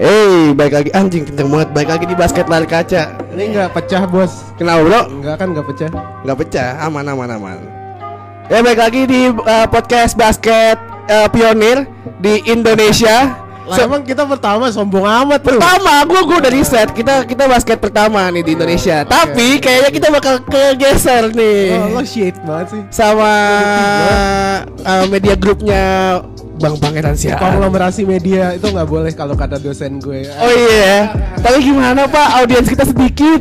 Hey, baik lagi anjing kenceng banget. Baik lagi di basket lari kaca. Ini nggak pecah bos. Kenapa bro? Enggak kan nggak pecah. Nggak pecah, aman aman aman. Ya baik lagi di uh, podcast basket uh, pionir di Indonesia. Lah emang kita pertama sombong amat tuh. pertama, gua gua udah riset kita kita basket pertama nih di Indonesia. Tapi kayaknya kita bakal kegeser nih Oh, lo shit banget sih. sama uh, media grupnya Bang Pangeran Siaan. Konglomerasi media itu nggak boleh kalau kata dosen gue. Oh iya, tapi gimana Pak? Audiens kita sedikit,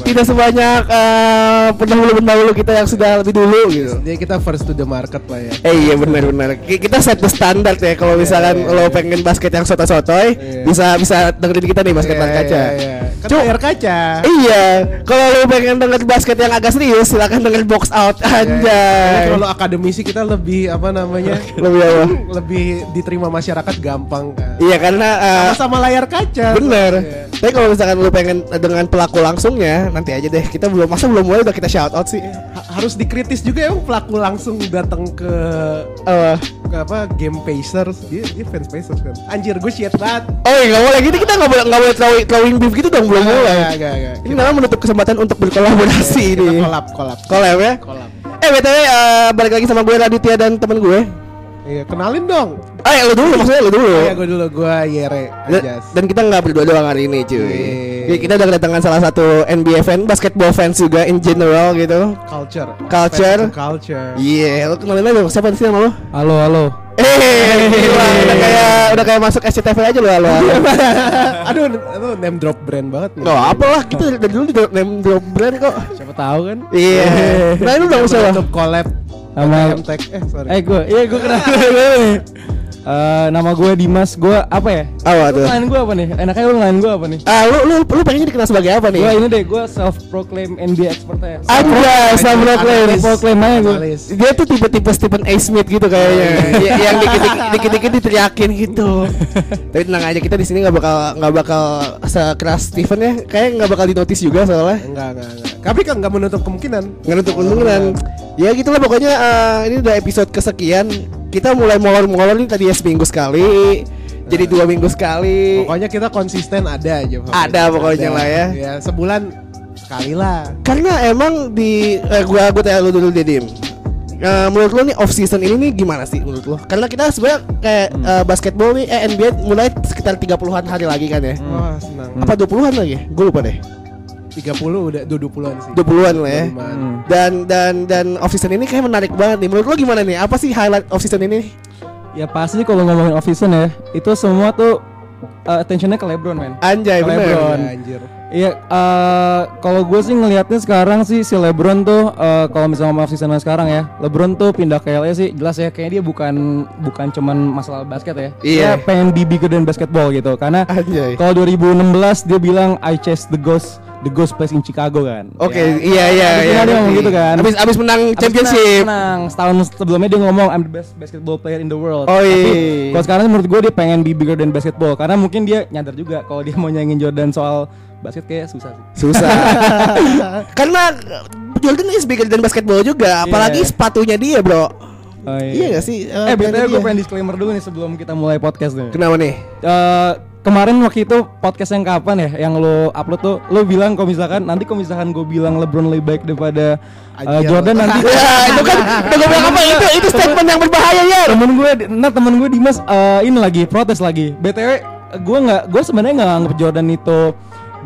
tidak sebanyak eh, pendahulu-pendahulu kita yang sudah lebih dulu gitu. Jadi kita first to the market lah ya. Eh iya benar-benar. Ki- Kita set the standard ya. Kalau misalkan iya, lo iya. pengen basket yang sotoy-sotoy, Iya. bisa bisa dengerin kita nih basket Iya, layar kaca. iya, iya. Kan Cuk. layar kaca. Iya, kalau lo pengen denger basket yang agak serius, silakan denger box out Iya, iya. Ini anjay. Kalau akademisi kita lebih apa namanya? Lebih apa? Lebih diterima masyarakat gampang kan. Iya karena eh, Sama-sama layar kaca. Bener. Iya. Tapi kalau misalkan lu pengen dengan pelaku langsungnya, nanti aja deh. Kita belum masa belum mulai udah kita shout out sih. Ha- harus dikritis juga emang pelaku langsung datang ke Eh, ke apa game Pacers dia dia fans Pacers kan anjir gue shit banget oh iya nggak boleh gitu kita nggak boleh nggak boleh throwing, throwing beef gitu dong belum mulai. nggak, nggak, nggak. Ini namanya menutup kesempatan untuk berkolaborasi kita ini. kolab kolab Collab ya. kolab Eh btw eh, balik lagi sama gue Raditya dan temen gue. Iya kenalin dong Eh lu dulu maksudnya lu dulu. oh, ya gue dulu gue Yere Dan, Anjas dan kita nggak berdua doang hari ini cuy. Iya. Jadi kita udah kedatangan salah satu NBA fan, basketball fans juga in general gitu. culture Culture. Culture Iya, lu kenalin aja siapa sih nama lu? Halo, halo. Eh, gila, udah kayak udah kayak masuk SCTV aja lu halo. halo. aduh itu name drop brand banget nih Nggak apa lah, kita dari dulu di name drop brand kok. siapa tahu kan Iya. Nah ini udah usah lah. untuk collab Nama- Tech eh sorry. Eh gue, iya gue kenal Eh, nama gue Dimas, gue apa ya? Apa tuh? ngelain gue apa nih? Enaknya lu ngelain gue apa nih? Ah, lu lu lu pengennya dikenal sebagai apa nih? Gue ini deh, gue self proclaim NBA expert ya. Aja, sama proclaim. Analis. Proclaim aja gue. Dia tuh tipe-tipe Stephen A. Smith gitu kayaknya. Ya, yang dikit-dikit dikit-dikit diteriakin gitu. Tapi tenang aja kita di sini nggak bakal nggak bakal sekeras Stephen ya. Kayak nggak bakal dinotis juga soalnya. enggak enggak enggak tapi kan nggak menutup kemungkinan Nggak nutup kemungkinan. Ya gitulah pokoknya eh, ini udah episode kesekian. Kita mulai molor-molor nih tadi ya seminggu sekali. Jadi dua minggu sekali. Pokoknya kita konsisten ada aja. Fabri. Ada pokoknya lah ya. Ya sebulan sekali lah. Karena emang di eh, gua gua tanya lu dulu deh Dim. Eh, menurut lu nih off season ini nih gimana sih menurut lu? Karena kita sebenarnya kayak eh, basketball nih eh NBA mulai sekitar 30-an hari lagi kan ya. Wah senang. Apa 20-an lagi? Gue lupa deh. 30 udah 20-an sih. 20-an lah ya. 20-an. Hmm. Dan dan dan off season ini kayak menarik banget nih. Menurut lu gimana nih? Apa sih highlight off season ini? Ya pasti kalau ngomongin off season ya, itu semua tuh eh, attentionnya ke LeBron men. Anjay Ke bener. LeBron. Ya, anjir. Iya, eh, kalau gue sih ngelihatnya sekarang sih si LeBron tuh eh, kalau misalnya off season sekarang ya, LeBron tuh pindah ke LA sih jelas ya kayaknya dia bukan bukan cuman masalah basket ya. Iya. Dia pengen be bigger than basketball gitu. Karena kalau 2016 dia bilang I chase the ghost, the ghost plays in Chicago kan. Oke, Ya. iya iya iya. dia ngomong ngerti. gitu kan. Abis abis menang Abis championship. Menang, menang. setahun sebelumnya dia ngomong I'm the best basketball player in the world. Oh, Tapi iya. kalau sekarang menurut gue dia pengen be bigger than basketball karena mungkin dia nyadar juga kalau dia mau nyanyiin Jordan soal basket kayak susah sih. Susah. Karena Jordan is bigger than basketball juga, apalagi Iya. sepatunya dia, Bro. Oh, Iya gak sih? Eh, brandnya btw gue pengen disclaimer dulu nih sebelum kita mulai podcast nih. Kenapa nih? Eh, kemarin waktu itu podcast yang kapan ya yang lo upload tuh lo bilang kalau misalkan nanti kalau misalkan gue bilang LeBron lebih baik daripada Anjir. Jordan nanti ya, itu kan udah gue bilang apa itu itu statement yang berbahaya ya. temen gue nah temen gue Dimas eh, ini lagi protes lagi btw gue nggak gue sebenarnya nggak anggap Jordan itu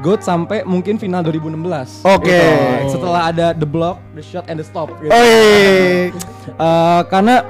GOAT sampai mungkin final 2016 Oke. Gitu. setelah ada the block the shot and the stop gitu. Oh iya. Eh, karena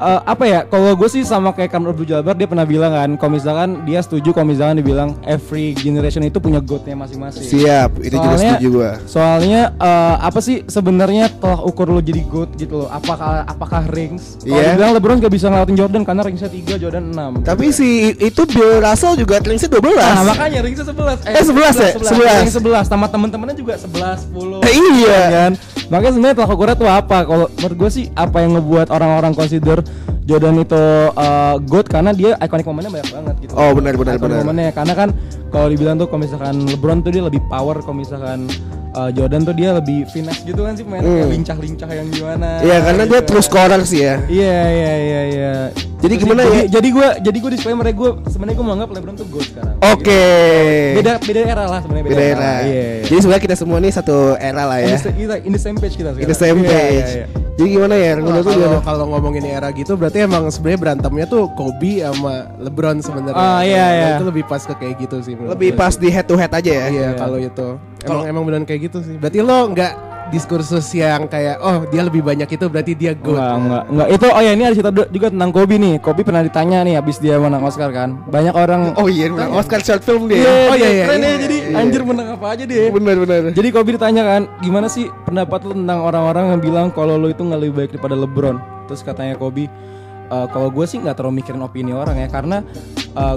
eh, apa ya kalau gue sih sama kayak Kamar Abdul Jabbar dia pernah bilang kan kalau misalkan dia setuju kalau misalkan dibilang every generation itu punya goatnya masing-masing Siap, itu juga Soalnya- setuju gua. Soalnya eh, apa sih sebenarnya tolak ukur lo jadi GOAT gitu loh. Apakah apakah rings? Kalau Iya. dibilang LeBron gak bisa ngelawatin Jordan karena ringsnya 3, Jordan 6. Tapi si itu Bill Russell juga tringsnya 12. Nah, makanya ringsnya 11. Eh, 11 ya? 11. Ring 11 sama temen-temennya juga 11, 10. Eh, iya. Kan? Makanya sebenarnya tolak ukurnya tuh apa? Kalau menurut gue sih apa yang ngebuat orang-orang consider Jordan itu uh, GOAT karena dia iconic momennya banyak banget gitu. Oh, benar, benar, Iconic benar. momennya karena kan kalau dibilang tuh kalau misalkan LeBron tuh dia lebih power kalau misalkan uh, Jordan tuh dia lebih finesse gitu kan sih kayak Hmm. lincah-lincah yang gimana Iya karena dia gitu. true scorer sih ya. Iya iya iya iya. Jadi Terus gimana jadi, ya? Jadi gue jadi gue disclaimer ya gue sebenarnya gue menganggap LeBron tuh GOAT sekarang. Oke. Beda beda era lah sebenarnya Beda era. Iya. iya. Jadi sebenarnya kita semua nih satu era lah in, ya. kita- in the same page kita In sekarang. the same Iya, page. iya, iya. Jadi gimana ya? Menurut lu kalau gimana? kalau ngomongin era gitu berarti emang sebenarnya berantemnya tuh Kobe sama LeBron sebenarnya. Ah, iya, Nah, iya. Itu lebih pas ke kayak gitu sih. Menurut Lebih pas di head to head aja ya. Iya, kalau itu. Emang emang beneran kayak gitu sih. Berarti lo nggak diskursus yang kayak oh dia lebih banyak itu berarti dia good. Enggak, enggak, enggak. Itu oh ya ini ada cerita juga tentang Kobe nih. Kobe pernah ditanya nih habis dia menang Oscar kan. Banyak orang Oh iya, menang Oscar short film dia. Iya, Oh, iya, iya, keren iya, ya. iya, Jadi iya. anjir menang apa aja dia. Benar benar. Jadi Kobe ditanya kan, gimana sih pendapat lu tentang orang-orang yang bilang kalau lu itu nggak lebih baik daripada LeBron? Terus katanya Kobe, "E, kalau gue sih nggak terlalu mikirin opini orang ya, karena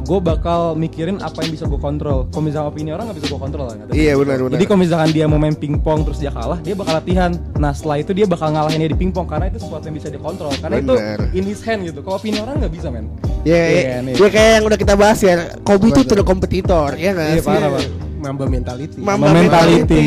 gue bakal mikirin apa yang bisa gue kontrol. Kalau misalnya opini orang nggak bisa gue kontrol kan? Iya benar benar. Jadi kalau misalkan dia mau main pingpong terus dia kalah, dia bakal latihan. Nah setelah itu dia bakal ngalahin dia di pingpong karena itu sesuatu yang bisa dikontrol. Karena Bener. itu in his hand gitu. Kalau opini orang nggak bisa men. Ya, Iya, ya, nih. ya kayak yang udah kita bahas ya. Kobe itu true kompetitor, ya nggak Iya, parah, Pak. Mamba mentality. Mamba mentality.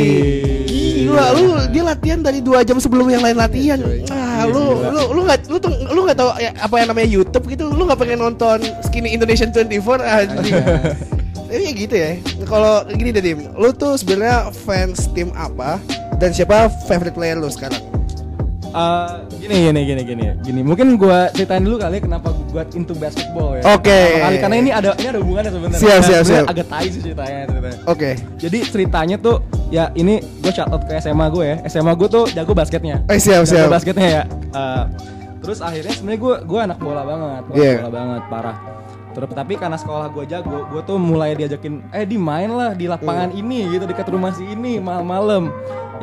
Gila, lu dia latihan dari dua jam sebelum yang lain latihan. Ah, lu lu lu nggak lu tuh lu nggak tahu ya, apa yang namanya YouTube gitu. Lu nggak pengen nonton Skinny Indonesian 24 anjing. Tapi ya gitu ya. Kalau gini deh Dim, lu tuh sebenarnya fans tim apa dan siapa favorite player lu sekarang? Eh, gini gini gini gini gini mungkin gua ceritain dulu kali ya kenapa gua into basketball ya Oke. Pertama kali karena ini ada ini ada hubungannya sebenarnya Siap, Nah, siap, siap. agak tai sih ceritanya ceritanya Oke. jadi ceritanya tuh ya ini gue shout out ke SMA gue ya SMA gue tuh jago basketnya Eh siap jago siap. basketnya ya Eh, terus akhirnya sebenarnya gue gue anak bola banget Iya. anak bola banget parah terus tapi karena sekolah gue jago gue tuh mulai diajakin eh di main lah di lapangan Iya. ini gitu dekat rumah si ini malam-malam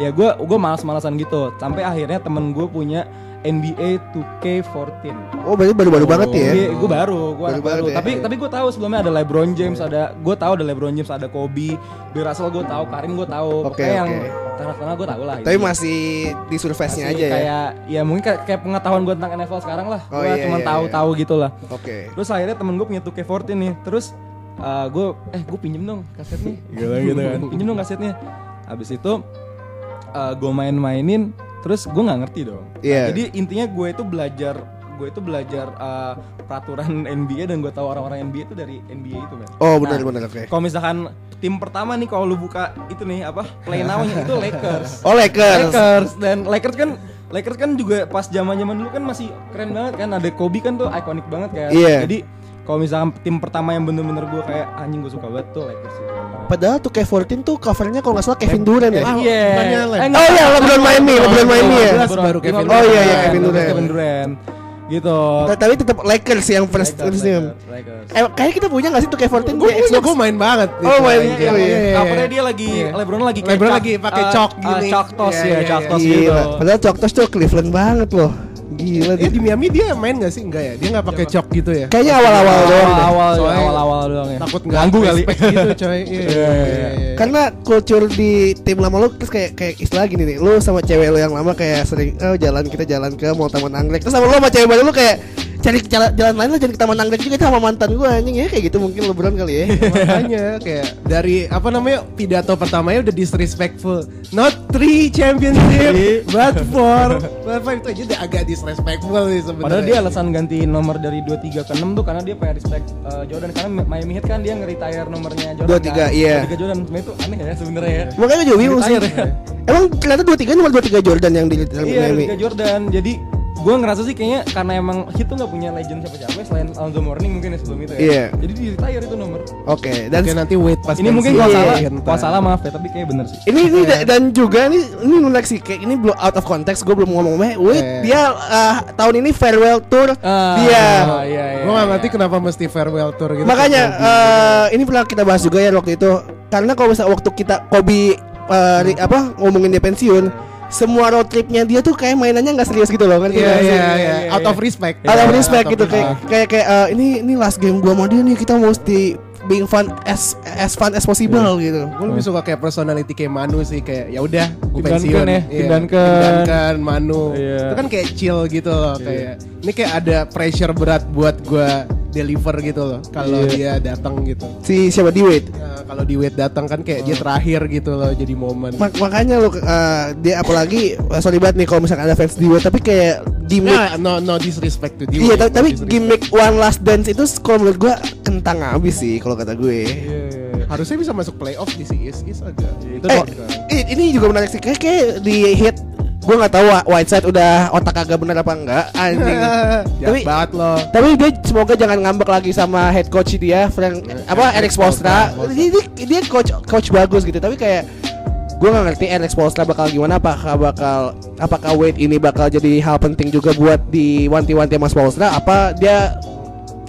ya gue gue malas-malasan gitu. Sampai akhirnya temen gue punya NBA 2K14 Oh berarti baru-baru banget ya. gue baru, gue Baru baru. ya. Tapi tapi gue tahu sebelumnya ada LeBron James, ada gue tahu ada LeBron James, ada Kobe, Bill Russell gue tahu, Karim gue tahu. Oke, Pokoknya yang oke. terkenal gue tahu lah. Tapi gitu. masih di surface-nya aja ya. kayak ya mungkin kayak, kayak pengetahuan gue tentang NFL sekarang lah. Oh, gue iya, cuma iya, tahu-tahu gitu lah. Oke. Terus akhirnya temen gue punya 2K14 nih. Terus uh, gue eh gue pinjem dong kasetnya. gitu, gitu kan. Pinjem dong kasetnya. Habis itu uh, gue main-mainin terus gue nggak ngerti dong. Nah, Iya. jadi intinya gue itu belajar gue itu belajar uh, peraturan NBA dan gue tahu orang-orang NBA itu dari NBA itu kan. Oh benar-benar oke. Kalau misalkan tim pertama nih kalau lu buka itu nih apa play now-nya itu Lakers. Oh Lakers. Lakers dan Lakers kan Lakers kan juga pas zaman-zaman dulu kan masih keren banget kan ada Kobe kan tuh ikonik banget kan. Iya. Jadi kalau misalkan tim pertama yang bener-bener gue kayak anjing gue suka banget tuh Lakers itu. Padahal tuh K14 tuh covernya kalau nggak salah Kevin Durant ya. Iya. bukannya Eh, Lem- enggak. Oh iya, LeBron Miami, LeBron Miami ya. Baru Kevin Oh iya iya Kevin Durant. Kevin Durant. Gitu. Ta- Tapi tetap Lakers yang first Lakers. Lakers, Lakers. Eh, kayaknya kita punya nggak sih tuh K14 Gue punya, Xbox? gue main banget. Oh, main. Iya, Oh, iya, iya. iya. Covernya dia lagi Iya. LeBron lagi kayak LeBron lagi pakai uh, chalk uh, gini. chalk toss Iya, ya, iya, chalk iya. toss gitu. Padahal Chalk Toss tuh Cleveland banget loh. Gila Dia dia. di Miami dia main gak sih? Enggak ya? Dia gak pakai chalk gitu ya? Kayaknya awal-awal doang deh. awal awal awal doang ya. Takut nggak ganggu kali. gitu coy. Iya, iya, iya, iya. Karena culture di tim lama lu terus kayak kayak istilah gini nih, lu sama cewek lu yang lama kayak sering oh jalan kita jalan ke Mall Taman Anggrek. Terus sama lu sama cewek baru lu kayak cari jalan, jalan lain lah jadi ke Taman Anggrek juga sama mantan gua anjing ya kayak gitu mungkin LeBron kali ya. Makanya kayak dari apa namanya pidato pertamanya udah disrespectful. Not three championship, but four. But five itu aja udah agak disrespectful sih sebenarnya. Padahal dia alasan ganti nomor dari 23 ke 6 tuh karena dia pengen respect uh, Jordan karena Miami Heat kan dia nge-retire nomornya Jordan 23, kan. iya. 23 Jordan sebenarnya itu aneh ya sebenarnya ya. Makanya gue juga bingung sih. Emang ternyata 23 cuma 23 Jordan yang di di Iya, Miami. 23 Jordan. Jadi gue ngerasa sih kayaknya karena emang Heat tuh gak punya legend siapa-siapa ya, selain Alonzo Mourning mungkin ya sebelum itu ya. Iya. Jadi di retire itu nomor. Oke, dan Oke nanti wait pas ini mungkin kalau salah, Iya, kalau salah maaf ya, tapi kayak bener sih. ini ini da- dan juga nih ini menarik sih kayak ini belum out of context gue belum ngomong meh wait Eh. dia uh, tahun ini farewell tour Ah, dia iya, iya, Gue gak iya. ngerti kenapa mesti farewell tour gitu. makanya uh, ini pernah kita bahas juga ya waktu itu karena kalau misalnya waktu kita Kobe uh, ri- apa ngomongin dia pensiun semua road tripnya dia tuh kayak mainannya nggak serius gitu loh kan Iya sih? iya iya. iya, Out iya. of respect. Out of Iya, respect gitu kayak kayak kayak uh, ini ini last game gua sama dia nih kita mesti being fun as as fun as possible gitu. Gue lebih suka kayak personality kayak Manu sih kayak ya udah gue Duncan pensiun ya, Duncan. Tim Duncan, Manu Iya. itu kan kayak chill gitu loh kayak ini kayak ada pressure berat buat gue deliver gitu loh kalau dia datang gitu. Si siapa di Wade? Nah, kalau di Wade datang kan kayak dia terakhir gitu loh jadi momen. Mak- makanya lo uh, dia apalagi uh, sorry banget nih kalau misalkan ada fans di Wade tapi kayak gimmick Nah, no no disrespect to Iya, Dewey, tapi, no tapi gimmick One Last Dance itu kalau menurut gua kentang abis sih kalau kata gue. harusnya bisa masuk playoff di si Is Is agak Itu Eh, i- ini juga menarik sih. Kayak, kayak di hit gua nggak tahu Wh- Whiteside udah otak agak benar apa enggak anjing. Tapi banget loh tapi dia semoga jangan ngambek lagi sama head coach dia Frank apa Alex Postra. Dia, dia, coach coach bagus gitu tapi kayak gue nggak ngerti Alex Postra bakal gimana apakah bakal apakah Wade ini bakal jadi hal penting juga buat di wanti-wanti Mas Postra apa dia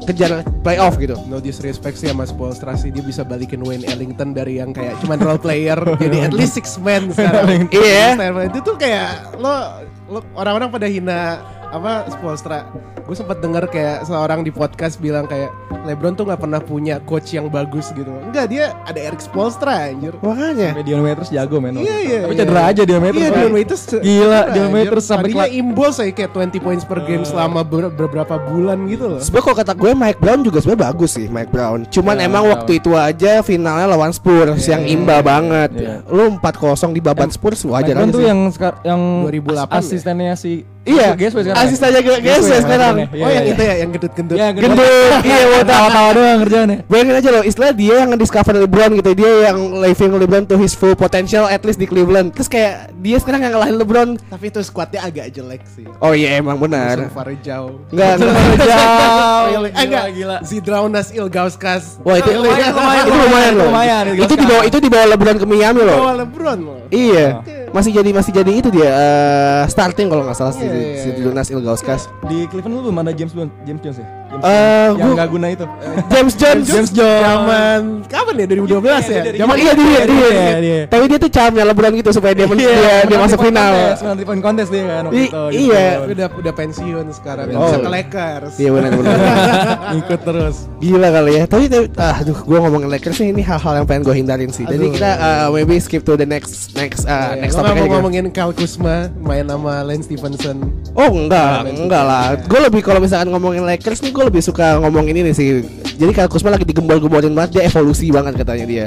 kejar playoff gitu. No disrespect sih sama Spolstra sih Dia bisa balikin Wayne Ellington dari yang kayak cuman role player Jadi at least six man sekarang. Iya. Itu tuh kayak lo, lo orang-orang pada hina apa Spolstra Gue sempat denger kayak seorang di podcast bilang kayak LeBron tuh nggak pernah punya coach yang bagus gitu Enggak dia ada Eric Spolstra anjir makanya Sampai Dion Waiters jago men. Iya iya Tapi iya. cedera aja Dion Waiters. Iya. Dion Waiters Gila Dion. Waiters sampai Tadinya imbol saya kayak 20 points per game selama ber- beberapa bulan gitu loh Sebenernya kalau kata gue Mike Brown juga sebenarnya bagus sih Mike Brown. Cuman Ya, emang waktu itu aja finalnya lawan Spurs yang imba banget. Iya. Lu 4-0 di babat Spurs wajar Mike Brown aja tuh sih. yang yang 2008 as- ya? asistennya si Iya, sekarang. asistennya ya? Gespe Gespe, sekarang. Mike Brown ya. Oh Iya, yang iya. itu ya yang gendut-gendut Ya, Gendut, iya, Iya, botak. tawa-tawa doang kerjaannya. Bayangin aja loh, istilah dia yang discover LeBron gitu Dia yang living LeBron to his full potential at least di Cleveland Terus kayak dia sekarang yang ngalahin LeBron Tapi itu squadnya agak jelek sih. Oh iya emang benar Musuh jauh. Enggak, jauh enggak, gila. Zidraunas Ilgauskas. Wah itu Lumayan, lumayan, itu lumayan Itu di bawah itu di bawah LeBron ke Miami loh Bawa LeBron loh. Iya, masih jadi masih jadi itu dia eh, starting kalau nggak salah si, Iya, iya, si iya. Jonas Ilgauskas. Di Cleveland lu belum ada James Jones, James Jones ya? Eh, yang gua- nggak guna itu. James Jones. James Jones. Zaman kapan ya 2012 ya? Iya, Zaman iya dia, dia, dia, dia. Tapi dia tuh charmnya LeBron gitu supaya dia men- Iya, dia, masuk final. contest, menang three point contest dia kan waktu itu, iya. James Jones. udah udah pensiun sekarang Oh. bisa ke Lakers. Iya benar benar. Ikut terus. Gila kali ya. Tapi, tapi ah, aduh, gue ngomongin Lakers nih ini hal-hal yang pengen gue hindarin sih. Jadi kita uh, maybe skip to the next next Iya, next topic aja. mau gitu. ngomongin Kyle Kuzma main sama Lance Stevenson. Oh enggak, enggak lah. Gue lebih kalau misalkan ngomongin Lakers nih, gue lebih suka ngomongin ini sih. Jadi kalau Kusma lagi digembol-gembolin banget, dia evolusi banget katanya dia.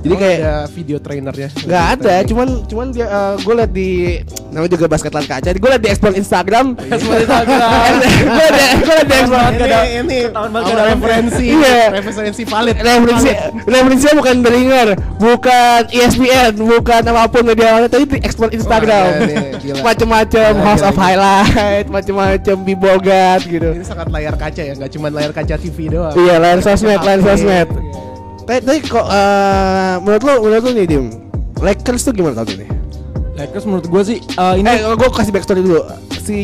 Jadi Emang kayak ada video trainernya. nggak ada, cuman cuman dia gue liat di namanya juga basket lan kaca. Gue liat di explore Instagram. Explore Instagram. Gue liat gue liat di explore. ini, ini our gak ada referensi, Iya. referensi valid. Referensi, referensinya bukan The Ringer, bukan ESPN, bukan apa pun media mana, tapi di explore Instagram. Wah, iya, nih, gila. Macem-macem Gila, House of. Highlight, macem-macem Bibogat gitu. Ini sangat layar kaca ya, nggak cuma layar kaca TV doang. Iya, layar sosmed, layar sosmed. Tapi, tapi kok eh, menurut lu menurut lu nih Dim Lakers tuh gimana tahun ini? Lakers menurut gue sih eh, ini Eh, gue kasih backstory dulu. Si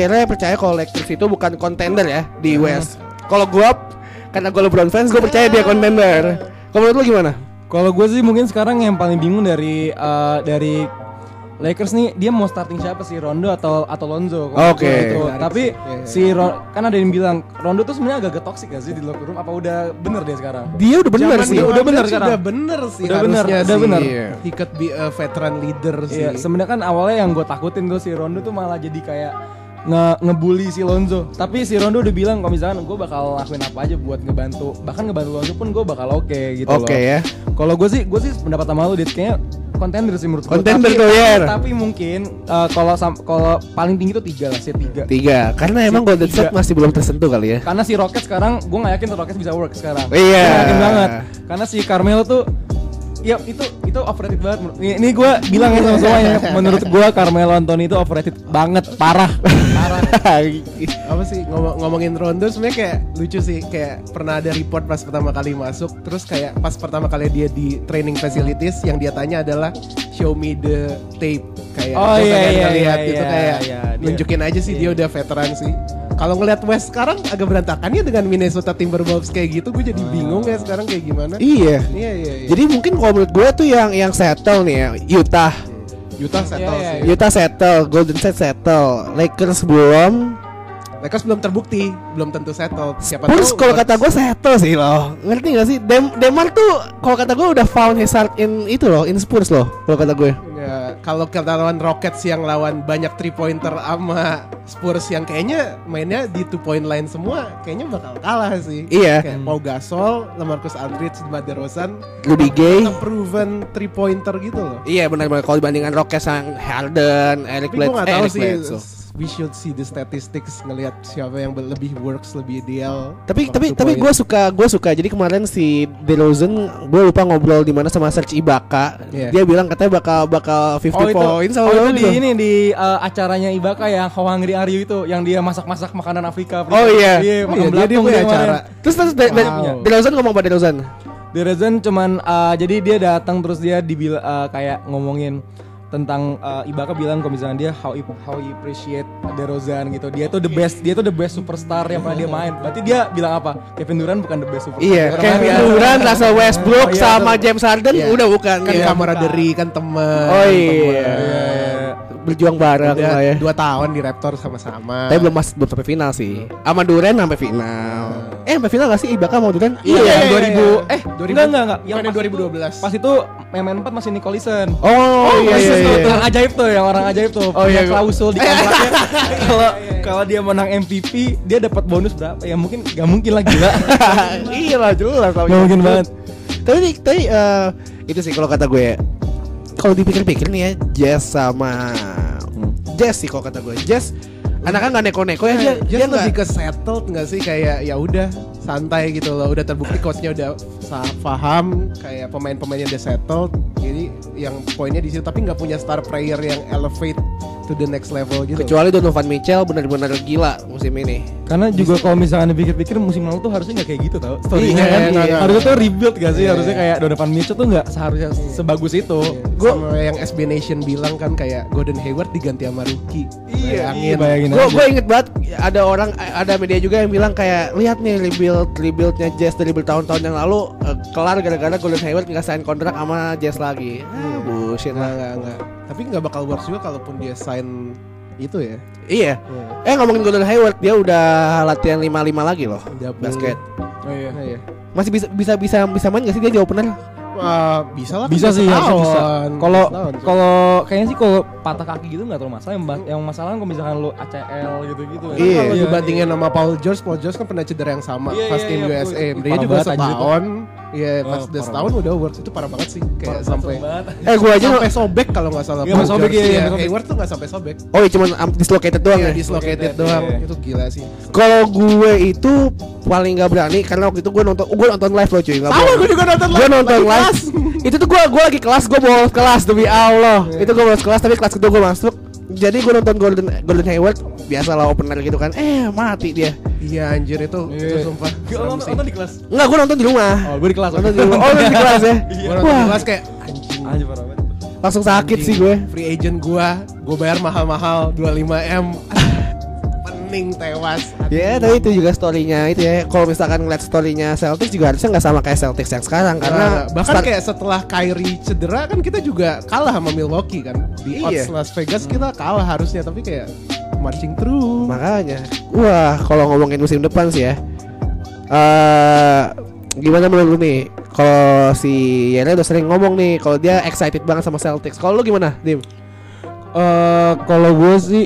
Yere percaya kalau Lakers itu bukan kontender ya di West. Kalau gue karena gue LeBron fans, gue percaya dia kontender. Kalau menurut lu gimana? Kalau gue sih mungkin sekarang yang paling bingung dari eh, dari Lakers nih dia mau starting siapa sih Rondo atau atau Lonzo? Oke. itu. Menarik Tapi sih. Iya, si Ron, kan ada yang bilang Rondo tuh sebenarnya agak toxic gak sih di locker room? Apa udah bener dia sekarang? Dia udah bener Zaman sih. dia udah bener sih, sekarang. Udah bener sih Udah bener, harusnya udah sih. bener. Iya. He could be a veteran leader sih. Iya, sebenarnya kan awalnya yang gue takutin tuh si Rondo tuh malah jadi kayak nge ngebully si Lonzo. Tapi si Rondo udah bilang kalau misalkan gue bakal lakuin apa aja buat ngebantu, bahkan ngebantu Lonzo pun gue bakal oke gitu loh. Oke ya. Kalau gue sih, gue sih pendapat sama lu, dia kayaknya kontender sih menurut. Contender Tapi- tuh, Yer. Tapi mungkin eh, kalau kalau paling tinggi tuh tiga lah, sih tiga. Tiga. Karena emang Golden State masih belum tersentuh kali ya. Karena si Rockets sekarang, gue gak yakin tuh Rockets bisa work sekarang. Iya. Gua yakin banget. Karena si Carmelo tuh, ya itu itu overrated banget. Ini, ini gue bilang ya sama semuanya. Menurut gue Carmelo Anthony itu overrated banget, parah. apa sih ngomong ngomongin Rondo sebenarnya kayak lucu sih kayak pernah ada report pas pertama kali masuk terus kayak pas pertama kali dia di training facilities yang dia tanya adalah show me the tape kayak Oh, iya, iya, ngeliat iya, gitu iya, kayak iya. Dia- nunjukin aja sih dia udah veteran sih kalau ngeliat West sekarang agak berantakan ya dengan Minnesota Timberwolves kayak gitu gue jadi bingung ya sekarang kayak gimana iya. iya iya iya Jadi mungkin kalau menurut gue tuh yang yang settle nih ya Utah. Utah settle Iya, iya, sih Utah settle, Golden State settle, Lakers belum. Lakers belum terbukti, belum tentu settle. Siapa Spurs tahu kalau kata gue settle sih loh Ngerti gak sih? Dem Demar tuh kalau kata gue udah found his heart in itu loh In Spurs loh Kalau kata gue Ya, kalau kita lawan Rockets yang lawan banyak three pointer sama Spurs yang kayaknya mainnya di two point line semua, kayaknya bakal kalah sih. Iya. Kayak Pau Gasol, Lamarcus Aldridge, DeMar DeRozan, Rudy Gay proven three pointer gitu loh. Iya benar-benar kalau dibandingkan Rockets yang Harden, Eric Bledsoe, eh, tahu Eric sih. Bledsoe. We should see the statistics ngelihat siapa yang lebih works lebih ideal. Tapi tapi tapi gue suka gue suka jadi kemarin si DeRozan gue lupa ngobrol di mana sama Serge Ibaka Iya. dia bilang katanya bakal bakal 50 Oh itu, points sama oh, itu di ini di uh, acaranya Ibaka yang How Hungry Are You itu yang dia masak-masak makanan Afrika. Oh, iya. Iya, Iya, makan dia- dia belatung punya dia kemarin. acara. Terus terus Wow. DeRozan ngomong apa DeRozan? DeRozan cuman uh, jadi dia datang terus dia dibil uh, kayak ngomongin tentang uh, Ibaka bilang kalau misalnya dia how he, how he appreciate DeRozan gitu. Dia tuh the best, dia tuh the best superstar yang pernah dia main. Berarti dia bilang apa? Kevin Durant bukan the best superstar. Iya, Kevin Durant, Russell Westbrook Oh, iya, sama. James Harden Iya. udah bukan kan Iya. camaraderie kan temen. Oh iya. temen. Iya, iya. Berjuang bareng Udah lah ya. dua tahun di Raptor sama-sama. Tapi belum mas belum sampai final sih. Sama Durant sampai final. Eh sampai final gak sih Ibaka mau Durant? Iya, Iya, yang iya, 2000 iya. eh 2000 enggak enggak enggak Yang pas 2012. Pas itu yang main 4 masih Nicholson. Oh, iya iya Persis tuh, iya. Orang ajaib tuh, yang orang ajaib tuh. Oh, iya, Punya gua- klausul di kontraknya. Kalau kalau dia menang MVP, dia dapat bonus berapa? Ya mungkin gak mungkin lah gila. iya lah jelas Gak mungkin banget. Tapi tapi eh, itu sih kalau kata gue. Kalau dipikir-pikir nih ya Jazz sama Jazz sih kalau kata gue. Jazz anaknya nggak neko-neko ya dia dia, lebih ke settled nggak sih? Kayak ya udah santai gitu loh. Udah terbukti coachnya udah paham kayak pemain-pemainnya udah settled. Jadi yang poinnya di situ. Tapi nggak punya star player yang elevate to the next level gitu kecuali Donovan Mitchell benar-benar gila musim ini. Karena juga kalau misalnya dipikir-pikir musim lalu tuh harusnya nggak kayak gitu tau storynya Iya, kan iya, iya. harusnya tuh rebuild gak sih Iya. harusnya kayak Donovan Mitchell tuh nggak seharusnya sebagus itu gue sama yang SB Nation bilang kan kayak Gordon Hayward diganti sama rookie Iya, bayangin Gue aja. gue inget banget ada orang ada media juga yang bilang kayak lihat nih rebuild rebuildnya Jazz dari bertahun-tahun yang lalu eh, kelar gara-gara Golden Hayward nggak sign kontrak sama Jazz lagi. Ah, bullshit nggak lah. nggak nggak tapi nggak bakal works juga kalaupun dia sign itu ya Iya. Eh ngomongin Golden Hayward dia udah latihan 5-5 lagi loh Udah basket. oh, iya. Nah, ya. Masih bisa bisa bisa bisa main gak sih dia di opener? Wah, bisa lah bisa kan sih harusnya bisa kalau kalau kayaknya sih kalau patah kaki gitu nggak terlalu masalah yang, ba- yang masalah kalau misalkan lu ACL gitu gitu Kan Iya. kalau dibandingin sama Paul George, Paul George kan pernah cedera yang sama Iya, pas iya, tim iya, USA. Dia juga setahun. Iya, pas Oh, udah parah setahun udah works itu parah banget sih. Kayak sampai Eh gua aja sampai sobek kalau nggak salah. Iya, sobek, George. iya, iya, Iya. Hayward tuh nggak sampai sobek. Oh iya cuman um, dislocated doang Iya, ya. dislocated Dislocated, doang. iya. Itu gila sih. Kalau gue itu paling gak berani karena waktu itu gue nonton gue nonton live loh cuy. Gak Sama gue juga nonton Gue live. nonton Lagi live. itu tuh gue gue lagi kelas gue bolos kelas demi Allah. Itu gue bolos kelas tapi kelas kedua gue masuk. Jadi gue nonton Golden Golden Hayward biasa lah opener gitu kan. Eh mati dia. Iya anjir itu, itu Iya. sumpah. Gua serem nonton, nonton di kelas Enggak gue nonton di rumah. oh gue di kelas Nonton di rumah. Oh nonton di kelas ya. Gue nonton di kelas kayak anjing. Anjir parah banget langsung sakit sih gue. Free agent gua, gua bayar mahal-mahal 25 m. Pening tewas. Ya, tapi itu juga storynya itu ya. Kalau misalkan ngeliat storynya Celtics juga harusnya nggak sama kayak Celtics yang sekarang karena Nah, bahkan start- kayak setelah Kyrie cedera kan kita juga kalah sama Milwaukee kan di Iya. odds Las Vegas kita kalah harusnya tapi kayak marching through. Makanya, wah kalau ngomongin musim depan sih ya, eh gimana menurut lu nih? Kalau si Yere udah sering ngomong nih, kalau dia excited banget sama Celtics. Kalau lu gimana, Dim? Eh, kalau gue sih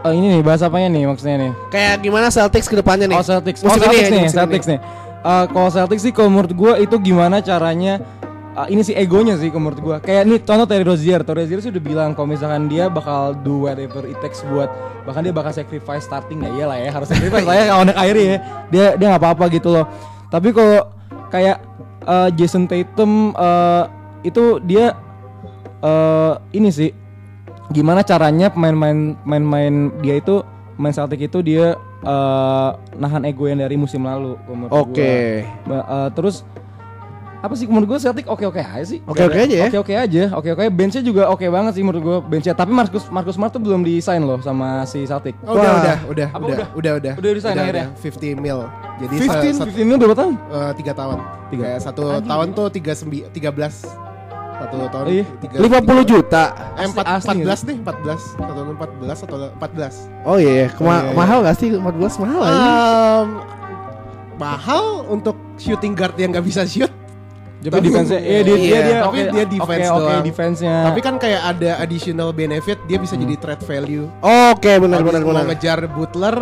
eh, ini nih bahasa apanya nih maksudnya nih Kayak gimana Celtics ke depannya nih? Oh Celtics, oh Musim ini Celtics ya, nih, musim Celtics ini. nih. Eh, kalau Celtics sih kalau menurut gue itu gimana caranya eh, ini sih egonya sih kalau menurut gue. Kayak nih contoh Terry Rozier, Terry Rozier sih udah bilang kalau misalkan dia bakal do whatever it takes buat bahkan dia bakal sacrifice starting ya iyalah ya harus sacrifice lah ya kalau Kyrie ya. Dia dia nggak apa-apa gitu loh. Tapi kalau kayak eh, Jason Tatum eh, itu dia eh ini sih gimana caranya pemain-pemain main-main dia itu main Celtic itu dia eh, nahan ego yang dari musim lalu Oke. gua. Ba- eh, terus apa sih menurut gue Celtic oke-oke aja sih Oke-oke aja ya? oke-oke aja oke-oke benchnya juga oke banget sih menurut gue benchnya tapi Marcus Marcus Smart tuh belum di sign loh sama si Celtic Oh, udah, udah, udah, Apa udah, udah? udah, udah, Udah resign akhirnya? 50 mil. Jadi 15 se- 15 mil berapa tahun eh, tiga tahun. Tiga. Kayak satu tahun tuh tiga sembi, tiga belas satu tahun Iya. tiga 50 juta. eh empat Asli, empat belas deh empat belas satu tahun empat belas atau empat belas Oh iya, Kema- Oh, iya, iya. mahal gak sih 14 mahal aja. mahal untuk shooting guard yang nggak bisa shoot Tapi Tapi- defense-nya, iya dia, dia, Iya, dia, tapi oke, dia defense oke, oke, doang. defense-nya. tapi kan kayak ada additional benefit dia bisa Hmm. jadi trade value Oke, benar Kalau benar mau benar. ngejar Butler